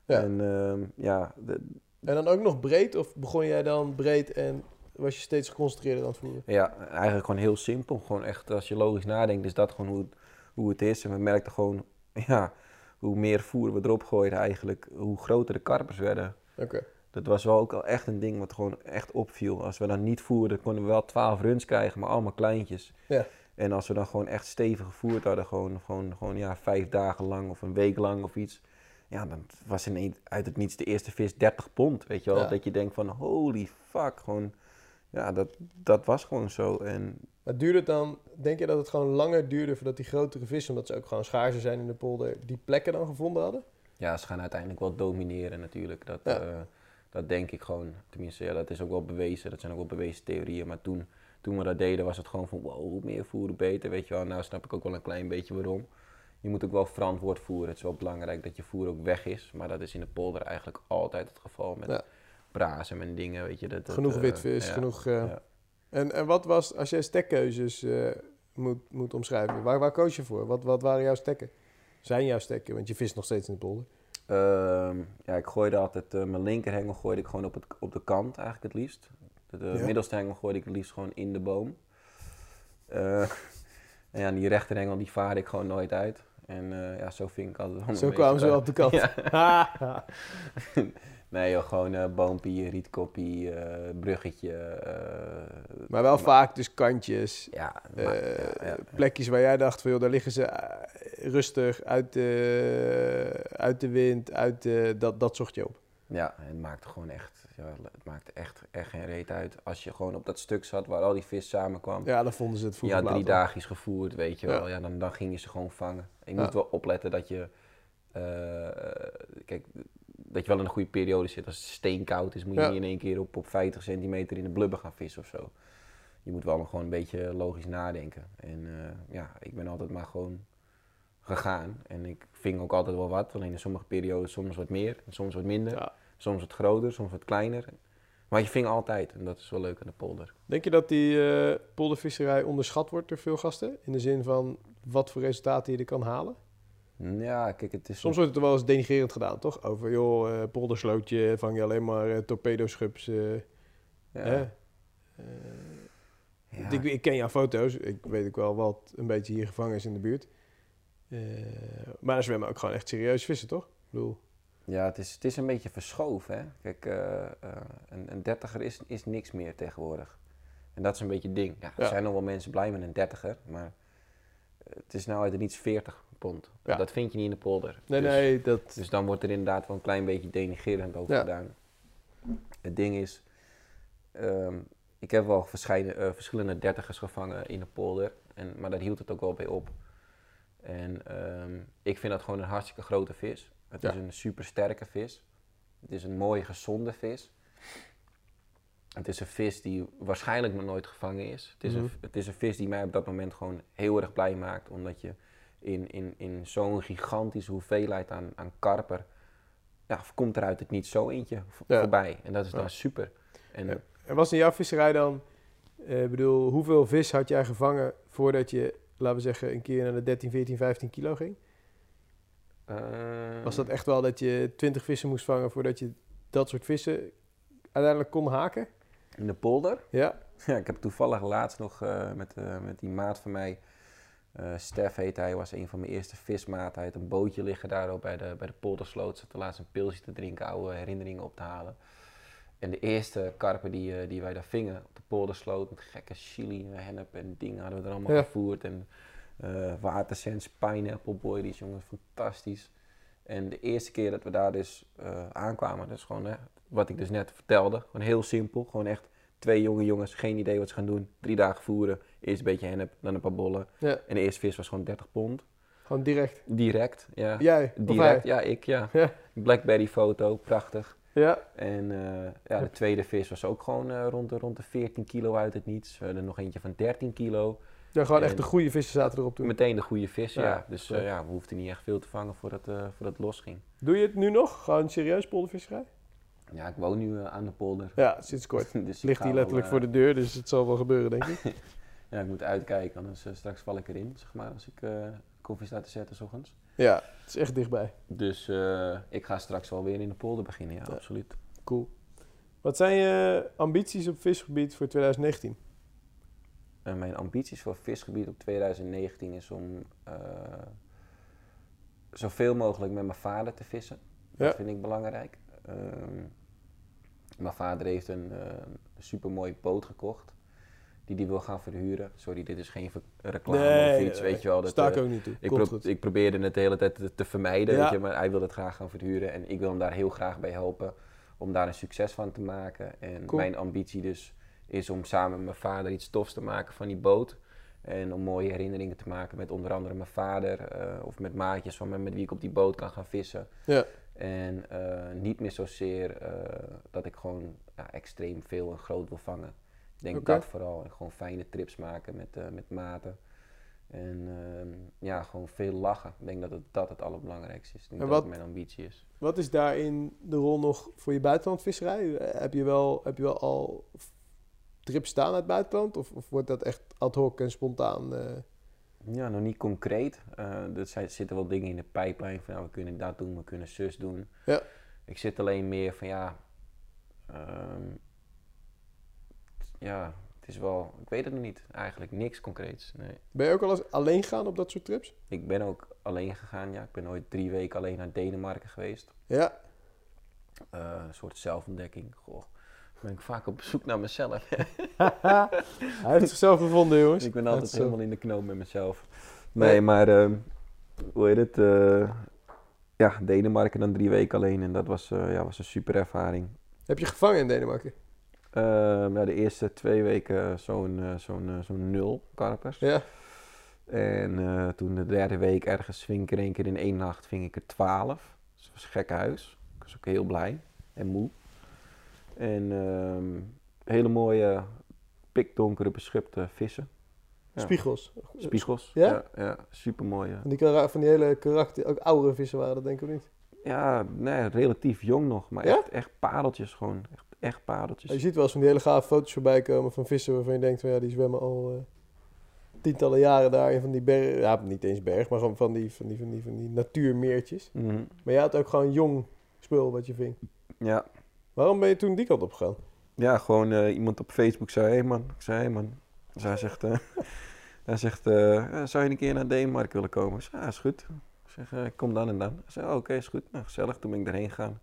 Ja. En ehm, ja, de- En dan ook nog breed? Of begon jij dan breed en was je steeds geconcentreerder aan het voeren? Ja, eigenlijk gewoon heel simpel. Gewoon echt, als je logisch nadenkt, is dat gewoon hoe het, hoe het is. En we merkten gewoon, *laughs* ja, hoe meer voer we erop gooiden eigenlijk, hoe groter de karpers werden. Oké. Dat was wel ook al echt een ding wat gewoon echt opviel. Als we dan niet voerden, konden we wel 12 runs krijgen, maar allemaal kleintjes. Ja. En als we dan gewoon echt stevig gevoerd hadden, gewoon, gewoon, gewoon ja, vijf dagen lang of een week lang of iets. Ja, dan was in, uit het niets de eerste vis 30 pond, weet je wel. Ja. Dat je denkt van, holy fuck, gewoon... Ja, dat, dat was gewoon zo. En Maar duurde het dan, denk je dat het gewoon langer duurde voordat die grotere vissen, omdat ze ook gewoon schaarser zijn in de polder, die plekken dan gevonden hadden? ja, ze gaan uiteindelijk wel domineren natuurlijk. Dat, Ja. eh, dat denk ik gewoon. Tenminste, ja, dat is ook wel bewezen. Dat zijn ook wel bewezen theorieën. Maar toen, toen we dat deden, was het gewoon van wow, hoe meer voeren, beter. Weet je wel, nou snap ik ook wel een klein beetje waarom. Je moet ook wel verantwoord voeren. Het is wel belangrijk dat je voer ook weg is. Maar dat is in de polder eigenlijk altijd het geval met Ja. brazen en dingen. Weet je, dat, dat, genoeg eh, witvis, ja, genoeg... eh, ja. En, en wat was, als jij stekkeuzes eh, moet, moet omschrijven, waar, waar koos je voor? Wat, wat waren jouw stekken? Zijn jouw stekken? Want je vist nog steeds in de polder. Ehm, ja, ik gooide altijd, eh, mijn linkerhengel gooide ik gewoon op, het, op de kant eigenlijk het liefst. De, de Ja. middelste hengel gooide ik het liefst gewoon in de boom. Eh, *laughs* en ja, die rechterhengel die vaarde ik gewoon nooit uit. En eh, ja, zo ving ik altijd Zo kwamen ze wel op de kant. *laughs* Ja. *laughs* Nee joh, gewoon eh boompie, rietkoppie, eh, bruggetje. eh, maar wel vaak dus kantjes, Ja, maar- ja, ja, ja. plekjes waar jij dacht van, joh, daar liggen ze rustig, uit de, uit de wind, uit de, dat, dat zocht je op. Ja, het maakte gewoon echt, ja, het maakte echt, echt geen reet uit. Als je gewoon op dat stuk zat waar al die vis samenkwam. Ja, dan vonden ze het vroeger Ja, drie dagjes gevoerd, weet je wel. Ja, dan, dan ging je ze gewoon vangen. En je Ja. moet wel opletten dat je, kijk, dat je wel in een goede periode zit. Als het steenkoud is, moet je Ja. niet in één keer op, op 50 centimeter in de blubber gaan vissen of zo. Je moet wel nog gewoon een beetje logisch nadenken. En eh, ja, ik ben altijd maar gewoon gegaan. En ik ving ook altijd wel wat. Alleen in sommige periodes soms wat meer en soms wat minder. Ja. Soms wat groter, soms wat kleiner. Maar je ving altijd en dat is wel leuk aan de polder. Denk je dat die eh, poldervisserij onderschat wordt door veel gasten? In de zin van wat voor resultaten je er kan halen? Ja, kijk, het is... Soms wordt het wel eens denigrerend gedaan, toch? Over, joh, eh, polderslootje, vang je alleen maar eh, torpedoschubs. eh, ja, hè? Ja. ik, ik ken jouw foto's. Ik weet ook wel wat een beetje hier gevangen is in de buurt. Maar er zwemmen ook gewoon echt serieus vissen, toch? Ik bedoel, Ja, het is, het is een beetje verschoven. Hè? Kijk, een, een dertiger is, is niks meer tegenwoordig. En dat is een beetje het ding. Ja, er Ja. zijn nog wel mensen blij met een dertiger, maar het is nou uit het niets 40 pond. Ja. Dat vind je niet in de polder. nee, dus, nee, dat... Dus dan wordt er inderdaad wel een klein beetje denigerend over Ja. gedaan. Het ding is, ehm, ik heb wel eh, verschillende dertigers gevangen in de polder, en, maar daar hield het ook wel bij op. En ehm, ik vind dat gewoon een hartstikke grote vis. Het Ja. is een super sterke vis. Het is een mooie, gezonde vis. Het is een vis die waarschijnlijk nog nooit gevangen is. Het is, Mhm. een, het is een vis die mij op dat moment gewoon heel erg blij maakt. Omdat je in, in, in zo'n gigantische hoeveelheid aan, aan karper... Ja, komt er uit het niet zo eentje Ja. voorbij. En dat is dan Ja. super. En was in jouw visserij dan... eh, bedoel, hoeveel vis had jij gevangen voordat je, laten we zeggen, een keer naar de 13, 14, 15 kilo ging? eh, Was dat echt wel dat je 20 vissen moest vangen voordat je dat soort vissen uiteindelijk kon haken? In de polder? Ja. *laughs* Ja, ik heb toevallig laatst nog eh, met, eh, met die maat van mij, eh Stef heet hij, was een van mijn eerste vismaten. Hij had een bootje liggen daar ook bij de, bij de poldersloot. Zat laatst een pilsje te drinken, oude herinneringen op te halen. En de eerste karpen die, die wij daar vingen op de poldersloot, met gekke chili, en hennep en dingen hadden we er allemaal Ja. gevoerd. En watersens, pineapple boy, die is jongens fantastisch. En de eerste keer dat we daar dus aankwamen, dus gewoon hè, wat ik dus net vertelde, gewoon heel simpel, gewoon echt twee jonge jongens, geen idee wat ze gaan doen, drie dagen voeren, eerst een beetje hennep, dan een paar bollen. Ja, En de eerste vis was gewoon 30 pond, gewoon direct. direct, ja. Jij? Direct, ja, ik, ja. Ja. Blackberry foto, prachtig. Ja. En eh, ja, de tweede vis was ook gewoon eh, rond, de, rond de 14 kilo uit het niets. We hadden nog eentje van 13 kilo. ja, gewoon echt de goede vissen zaten erop toen. Meteen de goede vis, ja. Ja, Dus eh, ja, we hoefden niet echt veel te vangen voordat, voordat het losging. Doe je het nu nog? Gewoon serieus poldervisserij? Ja, ik woon nu eh, aan de polder. Ja, sinds kort. *laughs* dus Ligt wel, letterlijk eh, voor de deur, dus het zal wel gebeuren, denk ik. *laughs* Ja, ik moet uitkijken, anders eh, straks val ik erin, zeg maar, als ik koffie sta te zetten s ochtends. ja, het is echt dichtbij. Dus ik ga straks wel weer in de polder beginnen, ja, Ja. absoluut. Cool. Wat zijn je ambities op visgebied voor 2019? En mijn ambities voor visgebied op 2019 is om zoveel mogelijk met mijn vader te vissen. Dat Ja. vind ik belangrijk. Ehm, mijn vader heeft een, eh supermooie boot gekocht. Die die wil gaan verhuren. Sorry, dit is geen reclame of iets, weet je wel. Dat, sta ik eh, ook niet toe. ik, pro- probeerde het de hele tijd te, te vermijden, Ja. weet je, maar hij wil het graag gaan verhuren. En ik wil hem daar heel graag bij helpen om daar een succes van te maken. En Cool. mijn ambitie dus is om samen met mijn vader iets tofs te maken van die boot. En om mooie herinneringen te maken met onder andere mijn vader eh, of met maatjes van me met wie ik op die boot kan gaan vissen. Ja. En eh, niet meer zozeer eh, dat ik gewoon ja, extreem veel en groot wil vangen. Ik denk dat vooral. En gewoon fijne trips maken met, eh, met maten. En ehm, ja, gewoon veel lachen. Ik denk dat het, dat het allerbelangrijkste is. Ik denk En dat wat- het mijn ambitie is. Wat is daarin de rol nog voor je buitenlandvisserij? Heb je wel, heb je wel al trips staan uit het buitenland? Of, of wordt dat echt ad hoc en spontaan? Ja, nog niet concreet. Eh er zitten wel dingen in de pijplijn van we kunnen dat doen, we kunnen zus doen. Ja. Ik zit alleen meer van ja, ehm, ja, het is wel, ik weet het nog niet eigenlijk, niks concreets. Nee. Ben je ook al eens alleen gaan op dat soort trips? Ik ben ook alleen gegaan, ja. Ik ben ooit drie weken alleen naar Denemarken geweest. Ja. Eh, een soort zelfontdekking. Goh, ben ik vaak op zoek naar mezelf. *laughs* Hij heeft zichzelf gevonden, jongens. ik ben altijd helemaal in de knoop met mezelf. Nee, maar ehm, hoe heet het? eh, ja, Denemarken dan drie weken alleen en dat was, eh, ja, was een super ervaring. Heb je gevangen in Denemarken? Ehm, ja, de eerste twee weken zo'n eh, zo'n eh, zo'n nul karpers. Ja. En eh, toen de derde week ergens ving ik er één keer in één nacht ving ik er twaalf. Dus dat was een gekke huis. Ik was ook heel blij en moe. En ehm, hele mooie, pikdonkere beschupte vissen. Ja. Spiegels. Spiegels. Ja? Ja, ja super mooie. Van die, van die hele karakter, ook oudere vissen waren dat denk ik niet. Ja, nee, relatief jong nog. Maar echt, echt pareltjes gewoon. Echt, echt pareltjes. Je ziet wel eens van die hele gave foto's voorbij komen van vissen waarvan je denkt van ja, die zwemmen al eh, tientallen jaren daar in van die bergen. Ja, niet eens berg, maar gewoon van die, van die, van die, van die natuurmeertjes. Mhm. Maar je had ook gewoon jong spul wat je ving. Ja. Waarom ben je toen die kant op gegaan? Ja, gewoon eh, iemand op Facebook zei, hé hey man, ik zei, hé hey man. Dus hij zegt, eh, *laughs* hij zegt eh, zou je een keer naar Denemarken willen komen? Ik zei, ja, is goed. Ik zeg, eh, ik kom dan en dan. Hij zei, oh, oké, is goed. Nou, gezellig. Toen ben ik erheen gegaan.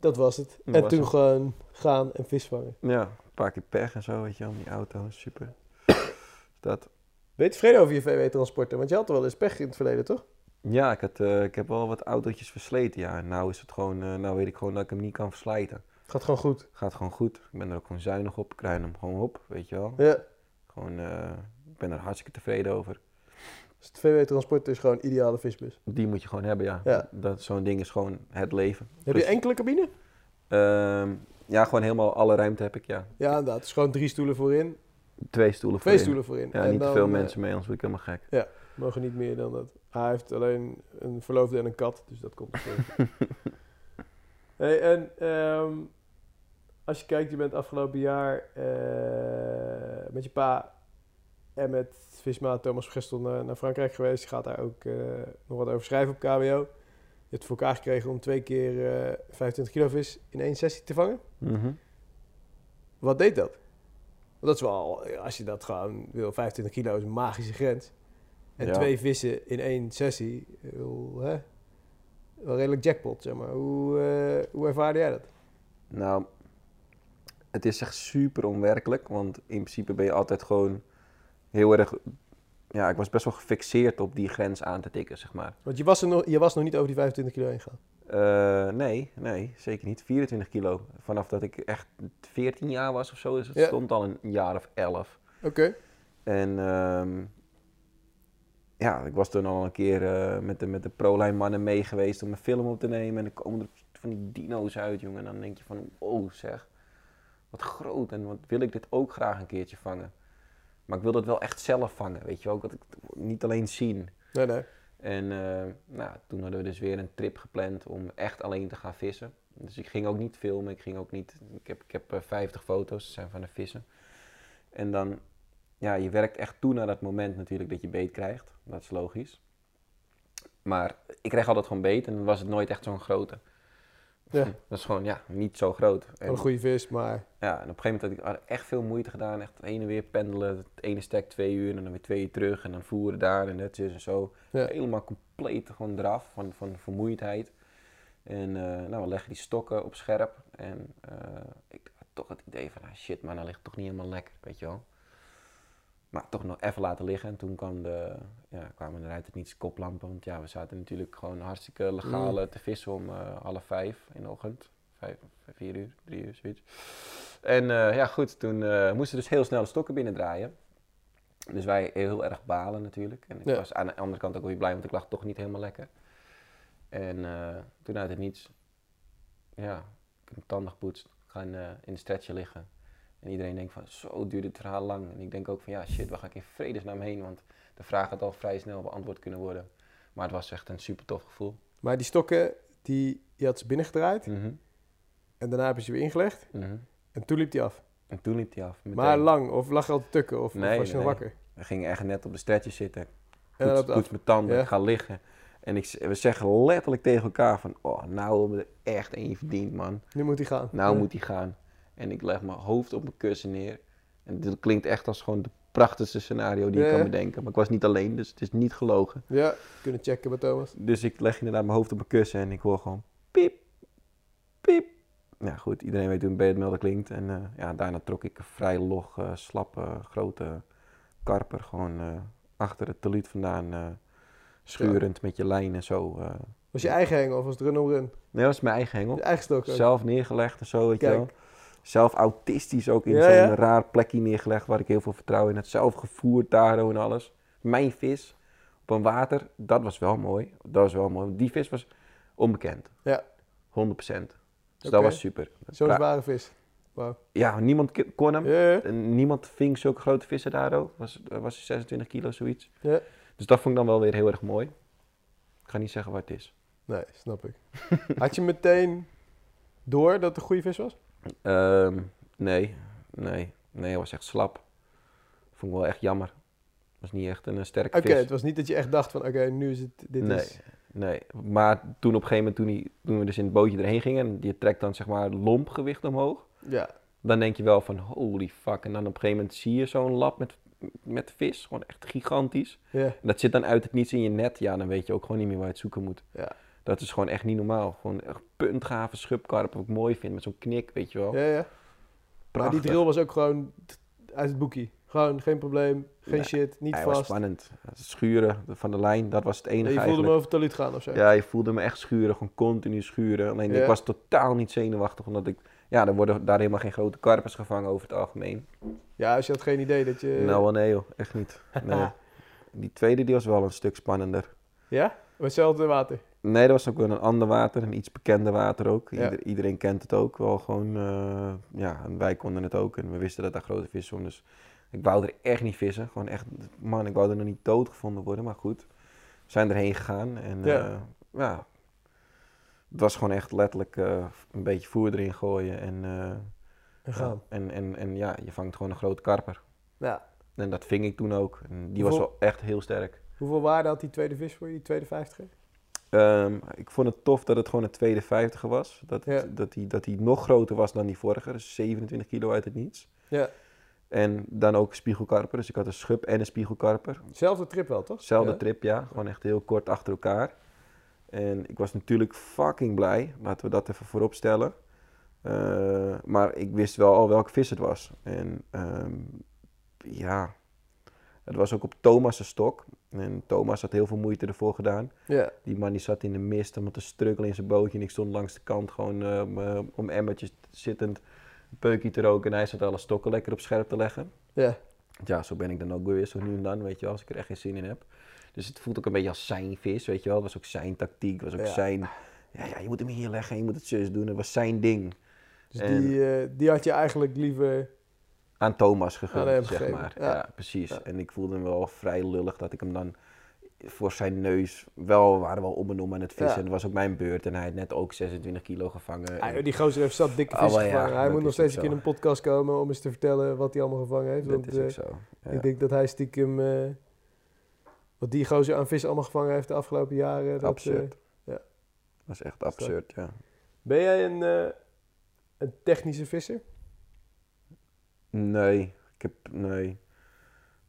Dat was het. Dat en was toen het. gewoon gaan en vis vangen. Ja, een paar keer pech en zo, weet je wel, die auto, super. *coughs* Dat. Ben je tevreden over je VW-transporten? Want je had er wel eens pech in het verleden, toch? Ja, ik, had, eh, ik heb wel wat autootjes versleten, ja. En nou is het gewoon, eh, nou weet ik gewoon dat ik hem niet kan verslijten. Gaat gewoon goed. Gaat gewoon goed. Ik ben er ook gewoon zuinig op. Ik rij hem gewoon op, weet je wel. Ja. Gewoon, eh, ik ben er hartstikke tevreden over. Dus het VW-transport is gewoon een ideale visbus. Die moet je gewoon hebben, ja. Ja. Dat, zo'n ding is gewoon het leven. Heb je enkele cabine? Ehm, ja, gewoon helemaal alle ruimte heb ik, ja. Ja, inderdaad. Is gewoon drie stoelen voorin, Twee stoelen twee voorin. stoelen voorin. Ja, En niet te veel mensen mee, anders word ik helemaal gek. mogen niet meer dan dat. Hij heeft alleen een verloofde en een kat, dus dat komt ervoor. *laughs* hey, en ehm, als je kijkt, je bent afgelopen jaar eh, met je pa en met vismaat Thomas Gestel naar, naar Frankrijk geweest. Je gaat daar ook eh, nog wat over schrijven op KBO. Je hebt voor elkaar gekregen om twee keer eh 25 kilo vis in één sessie te vangen. Mhm. Wat deed dat? dat is wel, als je dat gewoon wil, 25 kilo is een magische grens. En Ja. twee vissen in één sessie, wel, hè, wel redelijk jackpot, zeg maar. Hoe, eh, hoe ervaarde jij dat? Nou, het is echt super onwerkelijk, want in principe ben je altijd gewoon heel erg... Ja, ik was best wel gefixeerd op die grens aan te tikken, zeg maar. Want je was, er nog, je was nog niet over die 25 kilo heen gegaan. Eh, nee, nee, zeker niet. 24 kilo. Vanaf dat ik echt 14 jaar was of zo, dus het Ja. stond al een jaar of 11. Oké. En ehm, ja, ik was toen al een keer eh, met de, met de ProLine mannen mee geweest om een film op te nemen. En dan komen er van die dino's uit, jongen. En dan denk je van, oh zeg, wat groot. En wat wil ik dit ook graag een keertje vangen. Maar ik wil dat wel echt zelf vangen, weet je wel. Dat ik niet alleen zien. Nee, nee. En eh, nou, toen hadden we dus weer een trip gepland om echt alleen te gaan vissen. Dus ik ging ook niet filmen, ik ging ook niet... Ik heb, ik heb eh, 50 foto's, dat zijn van de vissen. En dan, ja, je werkt echt toe naar dat moment natuurlijk dat je beet krijgt. Dat is logisch. Maar ik kreeg altijd gewoon beet en dan was het nooit echt zo'n grote. Ja. Dat is gewoon, ja, niet zo groot. Een goede vis, maar Ja, en op een gegeven moment had ik echt veel moeite gedaan. Echt heen en weer pendelen. Het ene stek twee uur en dan weer twee uur terug. En dan voeren daar en dat is en zo. Ja. Helemaal compleet gewoon eraf van, van vermoeidheid. En eh, nou, we leggen die stokken op scherp. En eh, ik had toch het idee van, ah, shit man, dat ligt toch niet helemaal lekker, weet je wel. Maar toch nog even laten liggen. En toen kwam de, ja, kwamen er uit het niets koplampen. Want ja, we zaten natuurlijk gewoon hartstikke legaal eh, te vissen om eh, half vijf in de ochtend. Vijf, vier uur, drie uur, zoiets. En eh, ja, goed, toen eh, moesten dus heel snel de stokken binnendraaien. Dus wij heel erg balen natuurlijk. En ik Ja. was aan de andere kant ook weer blij, want ik lag toch niet helemaal lekker. En toen uit het niets, ja, ik heb mijn tanden gepoetst, gaan in de stretcher liggen. En iedereen denkt van, zo duurt het verhaal lang. En ik denk ook van, ja shit, waar ga ik in vredesnaam heen? Want de vraag had al vrij snel beantwoord kunnen worden. Maar het was echt een super tof gevoel. Maar die stokken, die, je had ze binnengedraaid Mhm, en daarna heb je ze weer ingelegd mhm. en toen liep die af. En toen liep hij af. meteen. Maar lang, of lag je al te tukken, of, was je nog nee. wakker? We gingen echt net op de stretcher zitten. En dan Poets, het poets af. mijn tanden, Ja. ik ga liggen. En ik, we zeggen letterlijk tegen elkaar van, oh, nou hebben we er echt één verdiend, man. Nu moet hij gaan. Nou Ja. moet hij gaan. En ik leg mijn hoofd op mijn kussen neer. En dit klinkt echt als gewoon de prachtigste scenario die Ja, ik kan bedenken. Maar ik was niet alleen, dus het is niet gelogen. Ja, kunnen checken bij Thomas. Dus ik leg inderdaad mijn hoofd op mijn kussen en ik hoor gewoon piep, piep. Ja goed, iedereen weet hoe een beetmelder klinkt. En eh, ja, daarna trok ik een vrij log, eh, slappe, grote karper gewoon eh, achter het teluut vandaan. schurend met je lijn en zo. Was je eigen hengel of was het run om run? Nee, dat is mijn eigen hengel. Je eigen stok ook? Zelf neergelegd en zo, weet je wel. Zelf autistisch ook in Ja, zo'n ja. raar plekje neergelegd waar ik heel veel vertrouwen in had. Zelf gevoerd daar en alles. Mijn vis op een water, dat was wel mooi. Dat was wel mooi. Die vis was onbekend. Ja. 100%. Dus dat was super. Zo'n zware vis. Ja, niemand kon hem. En niemand ving zulke grote vissen daar ook. Was, was 26 kilo zoiets. Ja. Dus dat vond ik dan wel weer heel erg mooi. Ik ga niet zeggen wat het is. Nee, snap ik. *laughs* Had je meteen door dat het een goede vis was? Ehm, nee, nee, nee, hij was echt slap. Vond ik wel echt jammer. Was niet echt een eh, sterke Oké, vis. het was niet dat je echt dacht van, oké, nu is het, dit nee, is... nee. Maar toen op een gegeven moment, toen, toen we dus in het bootje erheen gingen, en je trekt dan zeg maar lompgewicht omhoog, Ja, dan denk je wel van holy fuck. En dan op een gegeven moment zie je zo'n lap met, met vis, gewoon echt gigantisch. ja, En dat zit dan uit het niets in je net, ja, dan weet je ook gewoon niet meer waar je het zoeken moet. ja. Dat is gewoon echt niet normaal. Gewoon echt puntgave schubkarp, wat ik mooi vind, met zo'n knik, weet je wel. ja, ja. Maar Prachtig. die drill was ook gewoon uit het boekie. Gewoon geen probleem, geen Nee, shit, niet Hij was vast. spannend. Het Schuren van de lijn, dat was het En enige je voelde hem eigenlijk. over het taluut gaan of zo. Ja, je voelde me echt schuren, gewoon continu schuren. Alleen Ja. ik was totaal niet zenuwachtig, omdat ik... Ja, er worden daar helemaal geen grote karpers gevangen over het algemeen. Ja, dus je had geen idee dat je... Nou, wel nee joh, echt niet. Nee. *laughs* Die tweede die was wel een stuk spannender. Ja? Maar hetzelfde water. Nee, dat was ook wel een ander water, een iets bekender water ook. Ja. Iedereen kent het ook wel gewoon. eh, ja, en wij konden het ook en we wisten dat daar grote vissen waren. Dus ik wou er echt niet vissen. Gewoon echt, man, ik wou er nog niet doodgevonden worden. Maar goed, we zijn erheen gegaan en Ja. ja, ja het was gewoon echt letterlijk eh, een beetje voer erin gooien. En, eh, En gaan. en, en, en ja, je vangt gewoon een grote karper. Ja. En dat ving ik toen ook. En die was wel echt heel sterk. Hoeveel waarde had die tweede vis voor je, die tweede vijftiger? Ehm, ik vond het tof dat het gewoon een tweede vijftiger was. Dat, Ja. dat, die, dat die nog groter was dan die vorige. Dus 27 kilo uit het niets. Ja. En dan ook spiegelkarper. Dus ik had een schub en een spiegelkarper. Zelfde trip wel, toch? Zelfde Ja. trip, ja. Gewoon echt heel kort achter elkaar. En ik was natuurlijk fucking blij. Laten we dat even voorop stellen. Eh, maar ik wist wel al welke vis het was. En ehm, ja, het was ook op Thomas' stok. En Thomas had heel veel moeite ervoor gedaan. Die man die zat in de mist om te struggelen in zijn bootje. En ik stond langs de kant gewoon eh, om, eh, om emmertjes zittend een peukje te roken. En hij zat alle stokken lekker op scherp te leggen. Ja. Ja, zo ben ik dan ook weer zo nu en dan, weet je wel, als ik er echt geen zin in heb. Dus het voelt ook een beetje als zijn vis, weet je wel. Het was ook zijn tactiek, het was ook Ja. zijn... Ja, ja, je moet hem hier leggen, je moet het zus doen. Het was zijn ding. Dus En- die, eh, die had je eigenlijk liever... Aan Thomas gegund, zeg maar. ja. Ja, precies. Ja. En ik voelde me wel vrij lullig dat ik hem dan voor zijn neus... Wel, we waren wel om en om aan het vissen. Ja. En was ook mijn beurt. En hij had net ook 26 kilo gevangen. Ah, En- die gozer heeft zat dikke Oh, vis gevangen. Hij moet nog steeds een keer in een podcast komen om eens te vertellen wat hij allemaal gevangen heeft. dat Want is ook eh, zo. Ik denk dat hij stiekem... eh, wat die gozer aan vis allemaal gevangen heeft de afgelopen jaren. Dat, absurd. eh, ja. Dat is echt absurd, ja. ben jij een, een technische visser? Nee, ik heb, nee.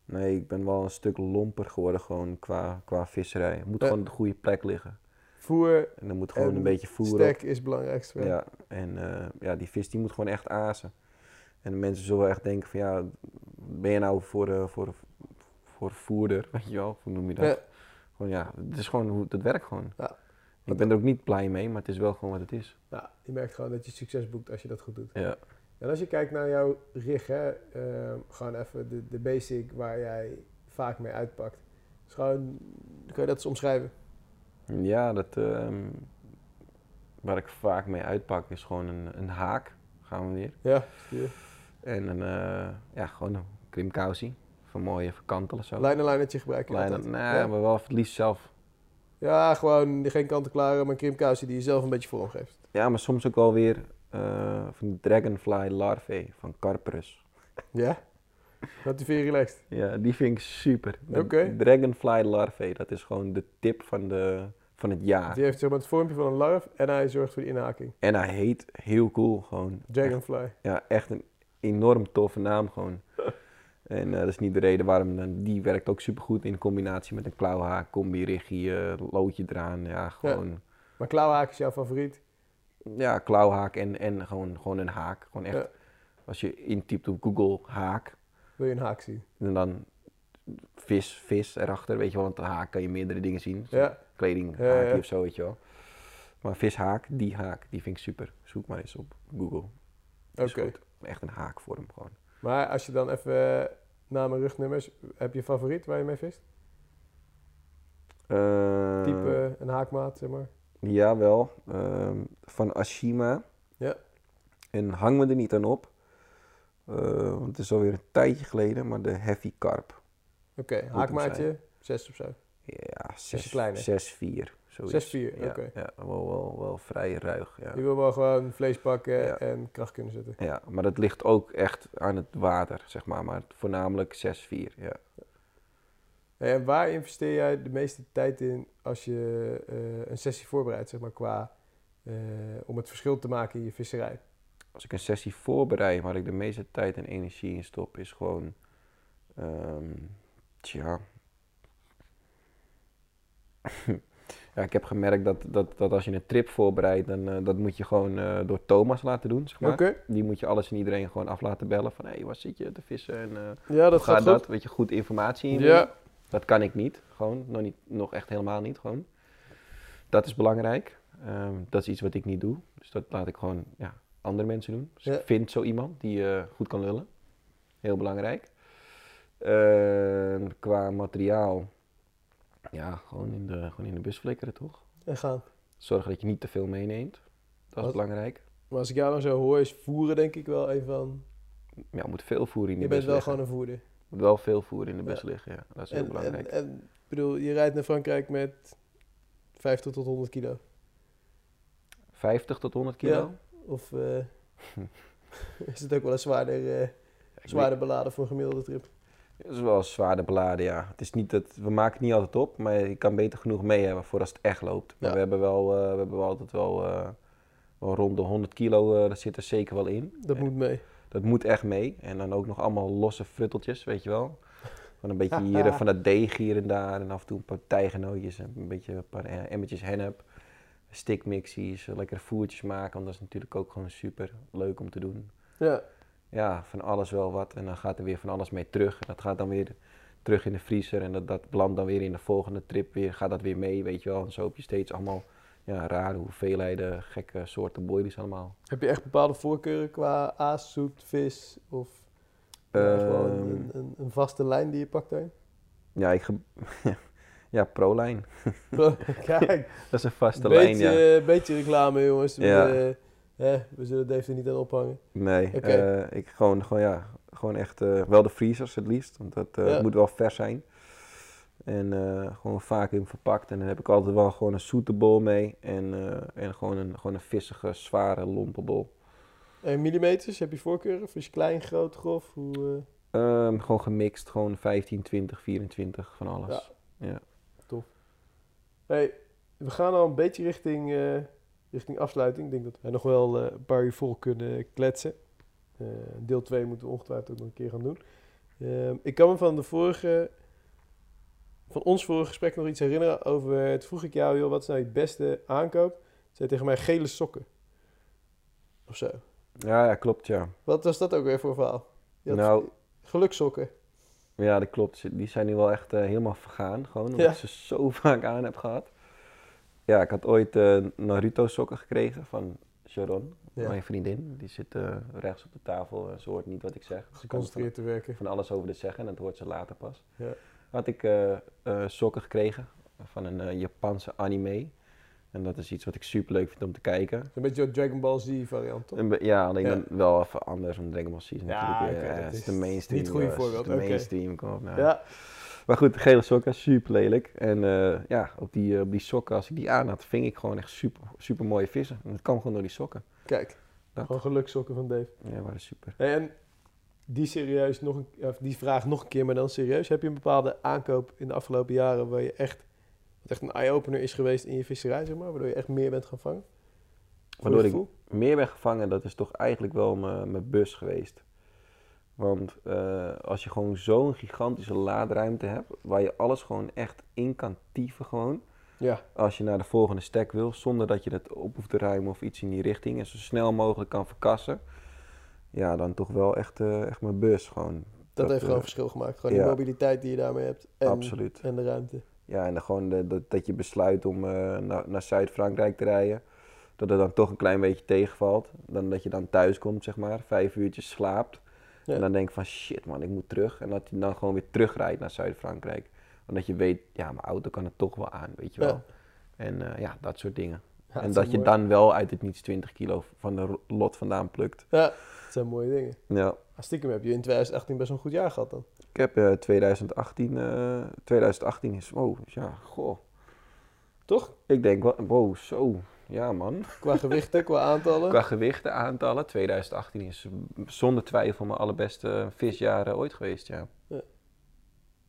Nee, ik ben wel een stuk lomper geworden gewoon qua, qua visserij. Het moet Ja. gewoon op de goede plek liggen. Voer, En dan moet gewoon En een beetje voer op. stek is het belangrijkste. Ja, en eh, ja, die vis die moet gewoon echt azen. En de mensen zullen echt denken van ja, ben je nou voor, eh, voor, voor voerder, *laughs* weet je wel, hoe noem je dat? Ja. Gewoon ja, het is gewoon hoe het werkt gewoon. Ja. Ik ben er ook niet blij mee, maar het is wel gewoon wat het is. Ja, je merkt gewoon dat je succes boekt als je dat goed doet. Ja. En als je kijkt naar jouw rig, hè, ehm, gewoon even de, de basic waar jij vaak mee uitpakt. Dus gewoon, kun je dat eens omschrijven? Ja, dat, ehm, waar ik vaak mee uitpak is gewoon een, een haak. Gaan we weer. Ja, stuur. En een, eh, ja, gewoon een krimkousie. Van mooie verkantelen zo. Lijn en lijnetje gebruiken. Lijnen, nee, ja? maar wel het liefst zelf. ja, gewoon geen kant-en-klare, maar een krimkousie die je zelf een beetje vorm geeft. Ja, maar soms ook wel weer eh, van die dragonfly larvae van Carperus. Ja? Dat die veel relaxed. Ja, die vind ik super. Oké. Dragonfly larvae, dat is gewoon de tip van, de, van het jaar. Die heeft zeg maar het vormpje van een larf en hij zorgt voor de inhaking. En hij heet heel cool gewoon. Dragonfly. Ja, echt een enorm toffe naam gewoon. *laughs* En eh, dat is niet de reden waarom dan, die werkt ook supergoed in combinatie met een klauwhaak, combi-riggie, eh, loodje eraan. Ja, gewoon, Maar klauwhaak is jouw favoriet. Ja, klauwhaak en, en gewoon, gewoon een haak. Gewoon echt, Ja. als je intypt op Google haak, Wil je een haak zien? en dan vis, vis erachter, weet je wel, want een haak kan je meerdere dingen zien. Zo'n Ja. Kledinghaakje Ja, ja. of zo, weet je wel. Maar vishaak, die haak, die vind ik super. Zoek maar eens op Google. Oké. Echt een haakvorm gewoon. Maar als je dan even eh, namen rugnummers, heb je een favoriet waar je mee vist? Eh, Type een haakmaat, zeg maar. Jawel, ehm, van Ashima. Ja. En hang me er niet aan op. Eh, want het is alweer een tijdje geleden, maar de Heavy Carp. Oké, hem haakmaatje, 6 of zo. Ja, Is je 6-4. kleine? 6-4. 6-4, ja, oké. Ja, wel, wel, wel vrij ruig. Ja. Je wil wel gewoon vlees pakken Ja. en kracht kunnen zetten. ja, maar dat ligt ook echt aan het water, zeg maar. Maar voornamelijk 6-4. Ja. En waar investeer jij de meeste tijd in als je eh, een sessie voorbereidt, zeg maar, qua eh, om het verschil te maken in je visserij? Als ik een sessie voorbereid waar ik de meeste tijd en energie in stop, is gewoon. ehm, tja. *laughs* ja, ik heb gemerkt dat, dat, dat als je een trip voorbereidt, dan eh, dat moet je gewoon door Thomas laten doen. Zeg maar. Die moet je alles en iedereen gewoon af laten bellen van hé, hey, waar zit je te vissen en eh, ja, dat hoe gaat dat? Weet je, goed informatie in. Ja, Dat kan ik niet, gewoon. Nog, niet, nog echt helemaal niet, gewoon. Dat is belangrijk. Ehm, dat is iets wat ik niet doe. Dus dat laat ik gewoon ja, andere mensen doen. Dus Ja. ik vind zo iemand die eh, goed kan lullen. Heel belangrijk. En qua materiaal, ja, gewoon in de, gewoon in de bus flikkeren, toch? en gaan. Zorgen dat je niet te veel meeneemt. Dat is Wat? belangrijk. Maar als ik jou dan zo hoor, is voeren denk ik wel een van... Ja, er moet veel voer in de Je bus bent wel gewoon een voerder. Moet wel veel voer in de bus Ja. liggen, ja. Dat is heel En, en, belangrijk. en ik bedoel, je rijdt naar Frankrijk met 50 tot 100 kilo. 50 tot 100 kilo? Ja. Of eh, *laughs* is het ook wel een zwaarder, eh, zwaarder beladen voor een gemiddelde trip? Het is wel zwaarder beladen, ja. Het is niet dat, we maken het niet altijd op, maar je kan beter genoeg mee hebben voor als het echt loopt. Maar Ja. we, hebben wel, eh, we hebben wel altijd wel, wel rond de 100 kilo, dat zit er zeker wel in. Dat moet mee. Dat moet echt mee. En dan ook nog allemaal losse frutteltjes, weet je wel. Van een beetje hier, *laughs* van dat deeg hier en daar. En af en toe een paar tijgenootjes, en een beetje een paar eh, emmertjes hennep. Stickmixies, eh, lekkere voertjes maken. Want dat is natuurlijk ook gewoon super leuk om te doen. Ja. Ja, van alles wel wat. En dan gaat er weer van alles mee terug. En dat gaat dan weer terug in de vriezer. En dat, dat belandt dan weer in de volgende trip weer. Gaat dat weer mee, weet je wel. En zo heb je steeds allemaal ja, rare hoeveelheden, gekke soorten boilies allemaal. Heb je echt bepaalde voorkeuren qua aas, zoet, vis of ja, gewoon een, een, een vaste lijn die je pakt daarin? Ja, ik *laughs* ja, pro-lijn. *laughs* Kijk, *laughs* Dat is een vaste lijn, beetje, ja. beetje reclame jongens. We, eh, we zullen Dave er niet aan ophangen. Nee, Oké. eh, ik gewoon, gewoon, ja, gewoon echt eh, wel de vriezers het liefst, want dat eh, Ja. moet wel vers zijn. En eh, gewoon vacuüm verpakt. En dan heb ik altijd wel gewoon een zoete bol mee en, eh, en gewoon, een, gewoon een vissige, zware, lompe bol. En millimeters, heb je voorkeuren? Of is klein, groot, grof? Hoe, eh, Ehm, gewoon gemixt, gewoon 15, 20, 24, van alles. Ja. Hey, we gaan al een beetje richting, richting afsluiting. Ik denk dat wij nog wel een paar uur vol kunnen kletsen. Deel 2 moeten we ongetwijfeld ook nog een keer gaan doen. Ehm, ik kan me van, de vorige, van ons vorige gesprek nog iets herinneren over... Het vroeg ik jou, joh, wat is nou je beste aankoop? Ze zei tegen mij gele sokken. Of zo. Ja, ja, klopt, ja. Wat was dat ook weer voor verhaal? Nou, Geluksokken. Ja, dat klopt. Die zijn nu wel echt eh, helemaal vergaan. Gewoon omdat Ja. ik ze zo *laughs* vaak aan heb gehad. Ja, ik had ooit eh, Naruto sokken gekregen van Sharon, Ja. mijn vriendin. Die zit eh, rechts op de tafel. en ze hoort niet wat ik zeg. Ze Geconcentreerd te werken. van alles over de zeggen en dat hoort ze later pas. Ja. Had ik eh, eh, sokken gekregen van een eh, Japanse anime. En dat is iets wat ik super leuk vind om te kijken. Een beetje een Dragon Ball Z variant, toch? Ja, alleen Ja. dan wel even anders. Want Dragon Ball Z is Ja, natuurlijk eh, dat is is de mainstream. niet jongens. voorbeeld, De mainstream, kom op nou. Ja. Maar goed, gele sokken, super lelijk. En ja, op die, op die sokken, als ik die aan had, ving ik gewoon echt super, super mooie vissen. En dat kwam gewoon door die sokken. Kijk, Dat. gewoon geluksokken van Dave. Ja, waren super. Hey, en die, serieus nog een, of die vraag nog een keer, maar dan serieus. Heb je een bepaalde aankoop in de afgelopen jaren waar je echt, wat echt een eye-opener is geweest in je visserij, zeg maar? Waardoor je echt meer bent gaan vangen? Voor Waardoor ik meer ben gevangen, dat is toch eigenlijk wel mijn mijn bus geweest. Want eh, als je gewoon zo'n gigantische laadruimte hebt, waar je alles gewoon echt in kan tieven gewoon. Ja, Als je naar de volgende stack wil, zonder dat je het op hoeft te ruimen of iets in die richting. En zo snel mogelijk kan verkassen. Ja, dan toch wel echt, eh, echt mijn bus gewoon. dat, Dat, heeft gewoon eh, verschil gemaakt. Gewoon ja. die mobiliteit die je daarmee hebt. En, Absoluut. En de ruimte. Ja, en dan gewoon de, dat, dat je besluit om eh, naar, naar Zuid-Frankrijk te rijden. Dat het dan toch een klein beetje tegenvalt. Dan dat je dan thuis komt, zeg maar, vijf uurtjes slaapt. Ja. En dan denk je van shit man, ik moet terug. En dat je dan gewoon weer terugrijdt naar Zuid-Frankrijk. Omdat je weet, ja, mijn auto kan het toch wel aan, weet je wel. Ja. En ja, dat soort dingen. Ja, en dat je dan wel uit het niets 20 kilo van de lot vandaan plukt. Ja, het zijn mooie dingen. Ja. Ah, stiekem heb je in 2018 best wel een goed jaar gehad dan. Ik heb eh 2018, eh 2018 is, oh ja, goh. Toch? Ik denk wel, wow, zo, ja man. Qua gewichten, qua *laughs* aantallen. Qua gewichten, aantallen, 2018 is zonder twijfel mijn allerbeste visjaren ooit geweest, ja. Ja.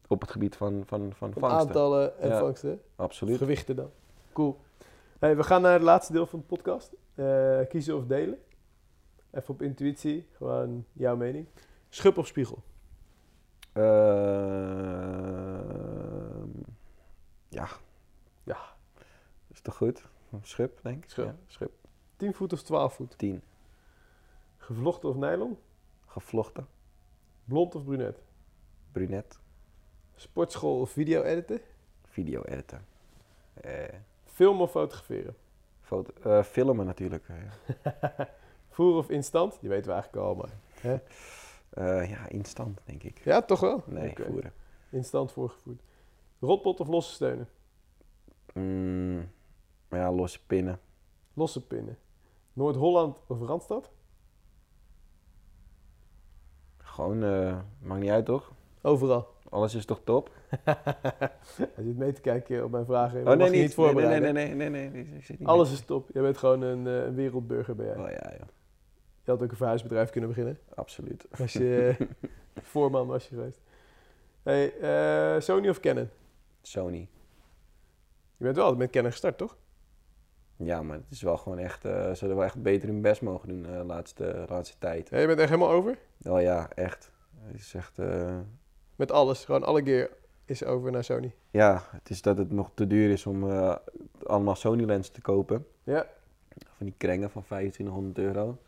Op het gebied van, van, van Van vangsten. aantallen en Ja. vangsten. Absoluut. Gewichten dan. Cool. Hey, we gaan naar het laatste deel van de podcast. Eh, kiezen of delen. Even op intuïtie. Gewoon jouw mening. Schub of spiegel? Ehm, ja. Ja. Is toch goed? Schub, denk ik. Schub. Ja, schub. 10 voet of 12 voet? 10. Gevlochten of nylon? Gevlochten. Blond of brunet? Brunet. Sportschool of video editen? Video editen. Eh, Film of fotograferen? foto, eh, filmen natuurlijk. eh. *laughs* Voer of instant? Die weten we eigenlijk al, maar... Eh, ja, instant, denk ik. Ja, toch wel? Nee, voeren. Instant voorgevoerd. Rotpot of losse steunen? Mm, ja, losse pinnen. Losse pinnen. Noord-Holland of Randstad? Gewoon, eh, maakt niet uit toch? Overal. Alles is toch top? Hij zit mee te kijken op mijn vragen. Oh mag nee, je niet. voorbereiden. Nee, nee, nee, nee, nee, Alles is top. Jij bent gewoon een, eh, wereldburger ben jij. Oh ja, ja, Je had ook een verhuisbedrijf kunnen beginnen. absoluut. Als je eh, *laughs* voorman was je geweest. Hey, eh, Sony of Canon? Sony. Je bent wel met Canon gestart, toch? Ja, maar het is wel gewoon echt, eh, ze hadden wel echt beter hun best mogen doen de laatste, laatste tijd. Ja, je bent echt helemaal over? Oh ja, echt. Het is echt, Met alles, gewoon alle gear is over naar Sony. ja, het is dat het nog te duur is om allemaal Sony lenzen te kopen. Ja, Van die krengen van 2500 euro.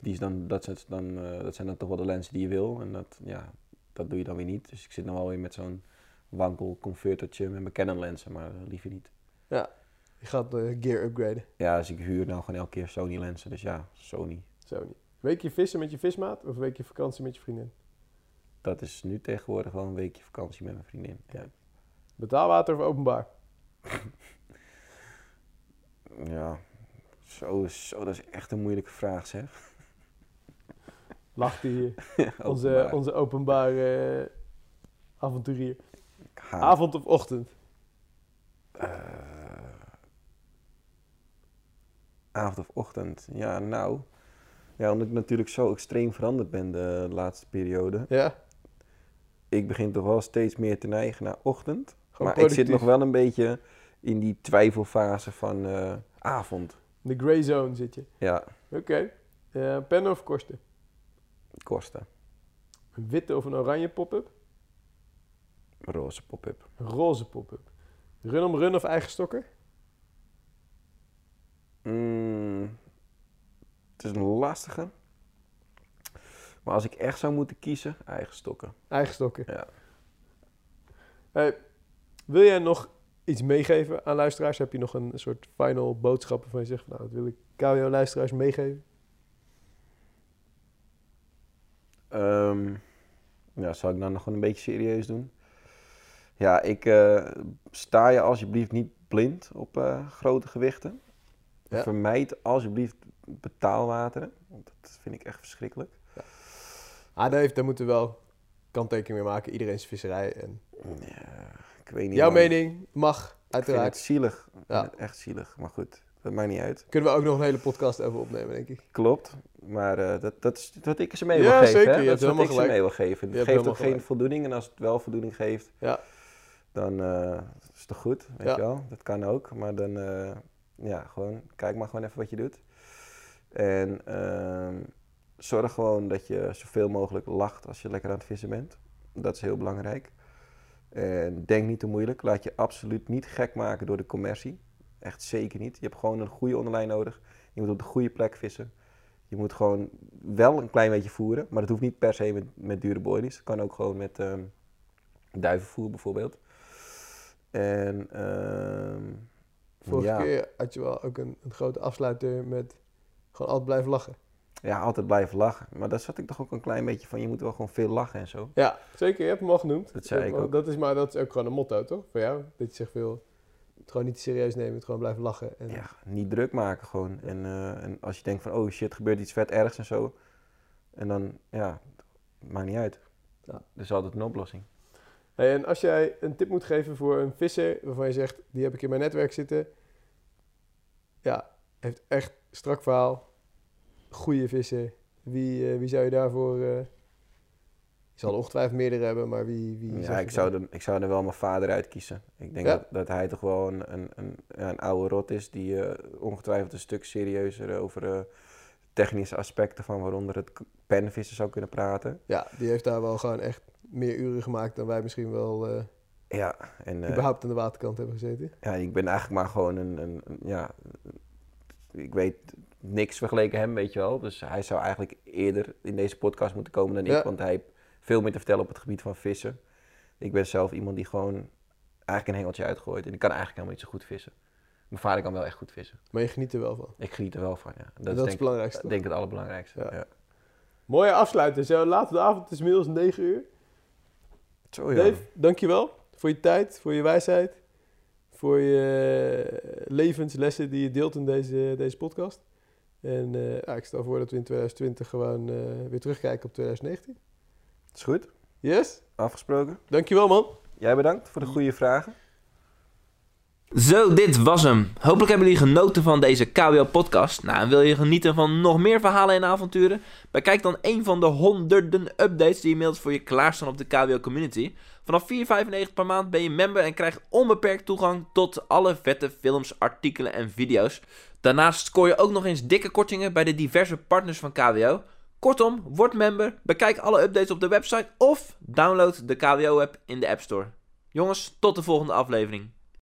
Die is dan, dat, zijn dan, eh, dat zijn dan toch wel de lenzen die je wil. En dat, ja, dat doe je dan weer niet. Dus ik zit nog wel weer met zo'n wankel convertertje met mijn Canon lenzen, maar eh, liever niet. je gaat de gear upgraden, Ja, dus ik huur nou gewoon elke keer Sony lenzen. Dus ja, Sony. Sony. Weekje vissen met je vismaat of weekje vakantie met je vriendin? Dat is nu tegenwoordig wel een weekje vakantie met mijn vriendin. Ja. Betaalwater of openbaar? *laughs* Ja, zo, zo, dat is echt een moeilijke vraag zeg. Lacht hij hier. *laughs* Onze, onze openbare avonturier. Avond of ochtend? Eh, avond of ochtend? Ja, nou. Ja, omdat ik natuurlijk zo extreem veranderd ben de laatste periode. Ja, Ik begin toch wel steeds meer te neigen naar ochtend. gewoon maar ik zit nog wel een beetje in die twijfelfase van eh, avond. De gray zone zit je. Ja, Oké. Eh, pennen of korsten? Kosten. Een witte of een oranje pop-up? Roze pop-up. Een roze pop-up. Run om run of eigen stokker? Mm, het is een lastige. Maar als ik echt zou moeten kiezen, eigen stokken. Eigen stokker. Ja. Hey, wil jij nog iets meegeven aan luisteraars? Heb je nog een soort final boodschap waarvan je zegt... van, Nou, dat wil ik KWO-luisteraars meegeven? Ehm, ja, zou ik dan nog gewoon een beetje serieus doen? Ja, ik eh, sta je alsjeblieft niet blind op eh, grote gewichten. Ja. Vermijd alsjeblieft betaalwateren, want dat vind ik echt verschrikkelijk. Ah, daar, heeft, daar moeten we wel kanttekening mee maken. Iedereen is visserij. En Ja, ik weet niet. jouw man. mening mag, Ik vind uiteraard. het zielig. Ik vind Ja. het echt zielig, maar goed, dat maakt niet uit. Kunnen we ook nog een hele podcast over opnemen, denk ik. Klopt, maar eh, dat, dat is wat ik ze mee Ja, wil geven. zeker, hè? Dat is wat ik ze mee wil geven. Het geeft ook geen voldoening en als het wel voldoening geeft, Ja. dan eh, is het toch goed, weet Ja. je wel. Dat kan ook, maar dan, eh, ja, gewoon, kijk maar gewoon even wat je doet. En ehm, zorg gewoon dat je zoveel mogelijk lacht als je lekker aan het vissen bent. Dat is heel belangrijk. En denk niet te moeilijk. Laat je absoluut niet gek maken door de commercie. Echt zeker niet. Je hebt gewoon een goede onderlijn nodig. Je moet op de goede plek vissen. Je moet gewoon wel een klein beetje voeren. Maar dat hoeft niet per se met, met dure boilies. Het kan ook gewoon met ehm, duivenvoer bijvoorbeeld. En ehm, Vorige ja, keer had je wel ook een, een grote afsluiter met gewoon altijd blijven lachen. ja, altijd blijven lachen. Maar daar zat ik toch ook een klein beetje van. Je moet wel gewoon veel lachen en zo. Ja, zeker. Je hebt hem al genoemd. Dat zei ik ook. Dat is, maar dat is ook gewoon een motto, toch? Voor jou? Dat je zegt veel... Het gewoon niet serieus nemen, het gewoon blijven lachen. En, Ja, niet druk maken gewoon. En, eh, en als je denkt van, oh shit, gebeurt iets vet ergs en zo. En dan, ja, maakt niet uit. Ja. Er is altijd een oplossing. Hey, en als jij een tip moet geven voor een visser waarvan je zegt, die heb ik in mijn netwerk zitten. Ja, heeft echt strak verhaal. Goede visser. Wie, eh, wie zou je daarvoor... eh zal er ongetwijfeld meerdere hebben, maar wie... wie Ja, ik dan? zou, er, ik zou er wel mijn vader uitkiezen. Ik denk Ja. dat, dat hij toch wel een, een, een, een oude rot is die eh, ongetwijfeld een stuk serieuzer over eh, technische aspecten van waaronder het penvissen zou kunnen praten. Ja, die heeft daar wel gewoon echt meer uren gemaakt dan wij misschien wel eh, Ja, en überhaupt aan de waterkant hebben gezeten. ja, ik ben eigenlijk maar gewoon een, een, een- ja, ik weet niks vergeleken hem, weet je wel. Dus hij zou eigenlijk eerder in deze podcast moeten komen dan Ja. ik, want hij veel meer te vertellen op het gebied van vissen. Ik ben zelf iemand die gewoon eigenlijk een hengeltje uitgooit en ik kan eigenlijk helemaal niet zo goed vissen. Mijn vader kan wel echt goed vissen. Maar je geniet er wel van. Ik geniet er wel van, ja. Dat, is denk, het belangrijkste. ik denk het allerbelangrijkste. Ja. Ja. Mooie afsluiten. Zo laat de avond, het is inmiddels 9 uur. Zo ja. Dave, dankjewel voor je tijd, voor je wijsheid, voor je levenslessen die je deelt in deze, deze podcast. En eh, ja, ik stel voor dat we in 2020 gewoon eh, weer terugkijken op 2019. Is goed. Yes? Afgesproken. Dankjewel man. Jij bedankt voor de goede vragen. Zo, dit was hem. Hopelijk hebben jullie genoten van deze KWO-podcast. Nou, en wil je genieten van nog meer verhalen en avonturen? Bekijk dan een van de honderden updates die inmiddels voor je klaarstaan op de KWO-community. Vanaf 4,95 per maand ben je member en krijgt onbeperkt toegang tot alle vette films, artikelen en video's. Daarnaast scoor je ook nog eens dikke kortingen bij de diverse partners van KWO. Kortom, word member, bekijk alle updates op de website of download de KWO-app in de App Store. Jongens, tot de volgende aflevering.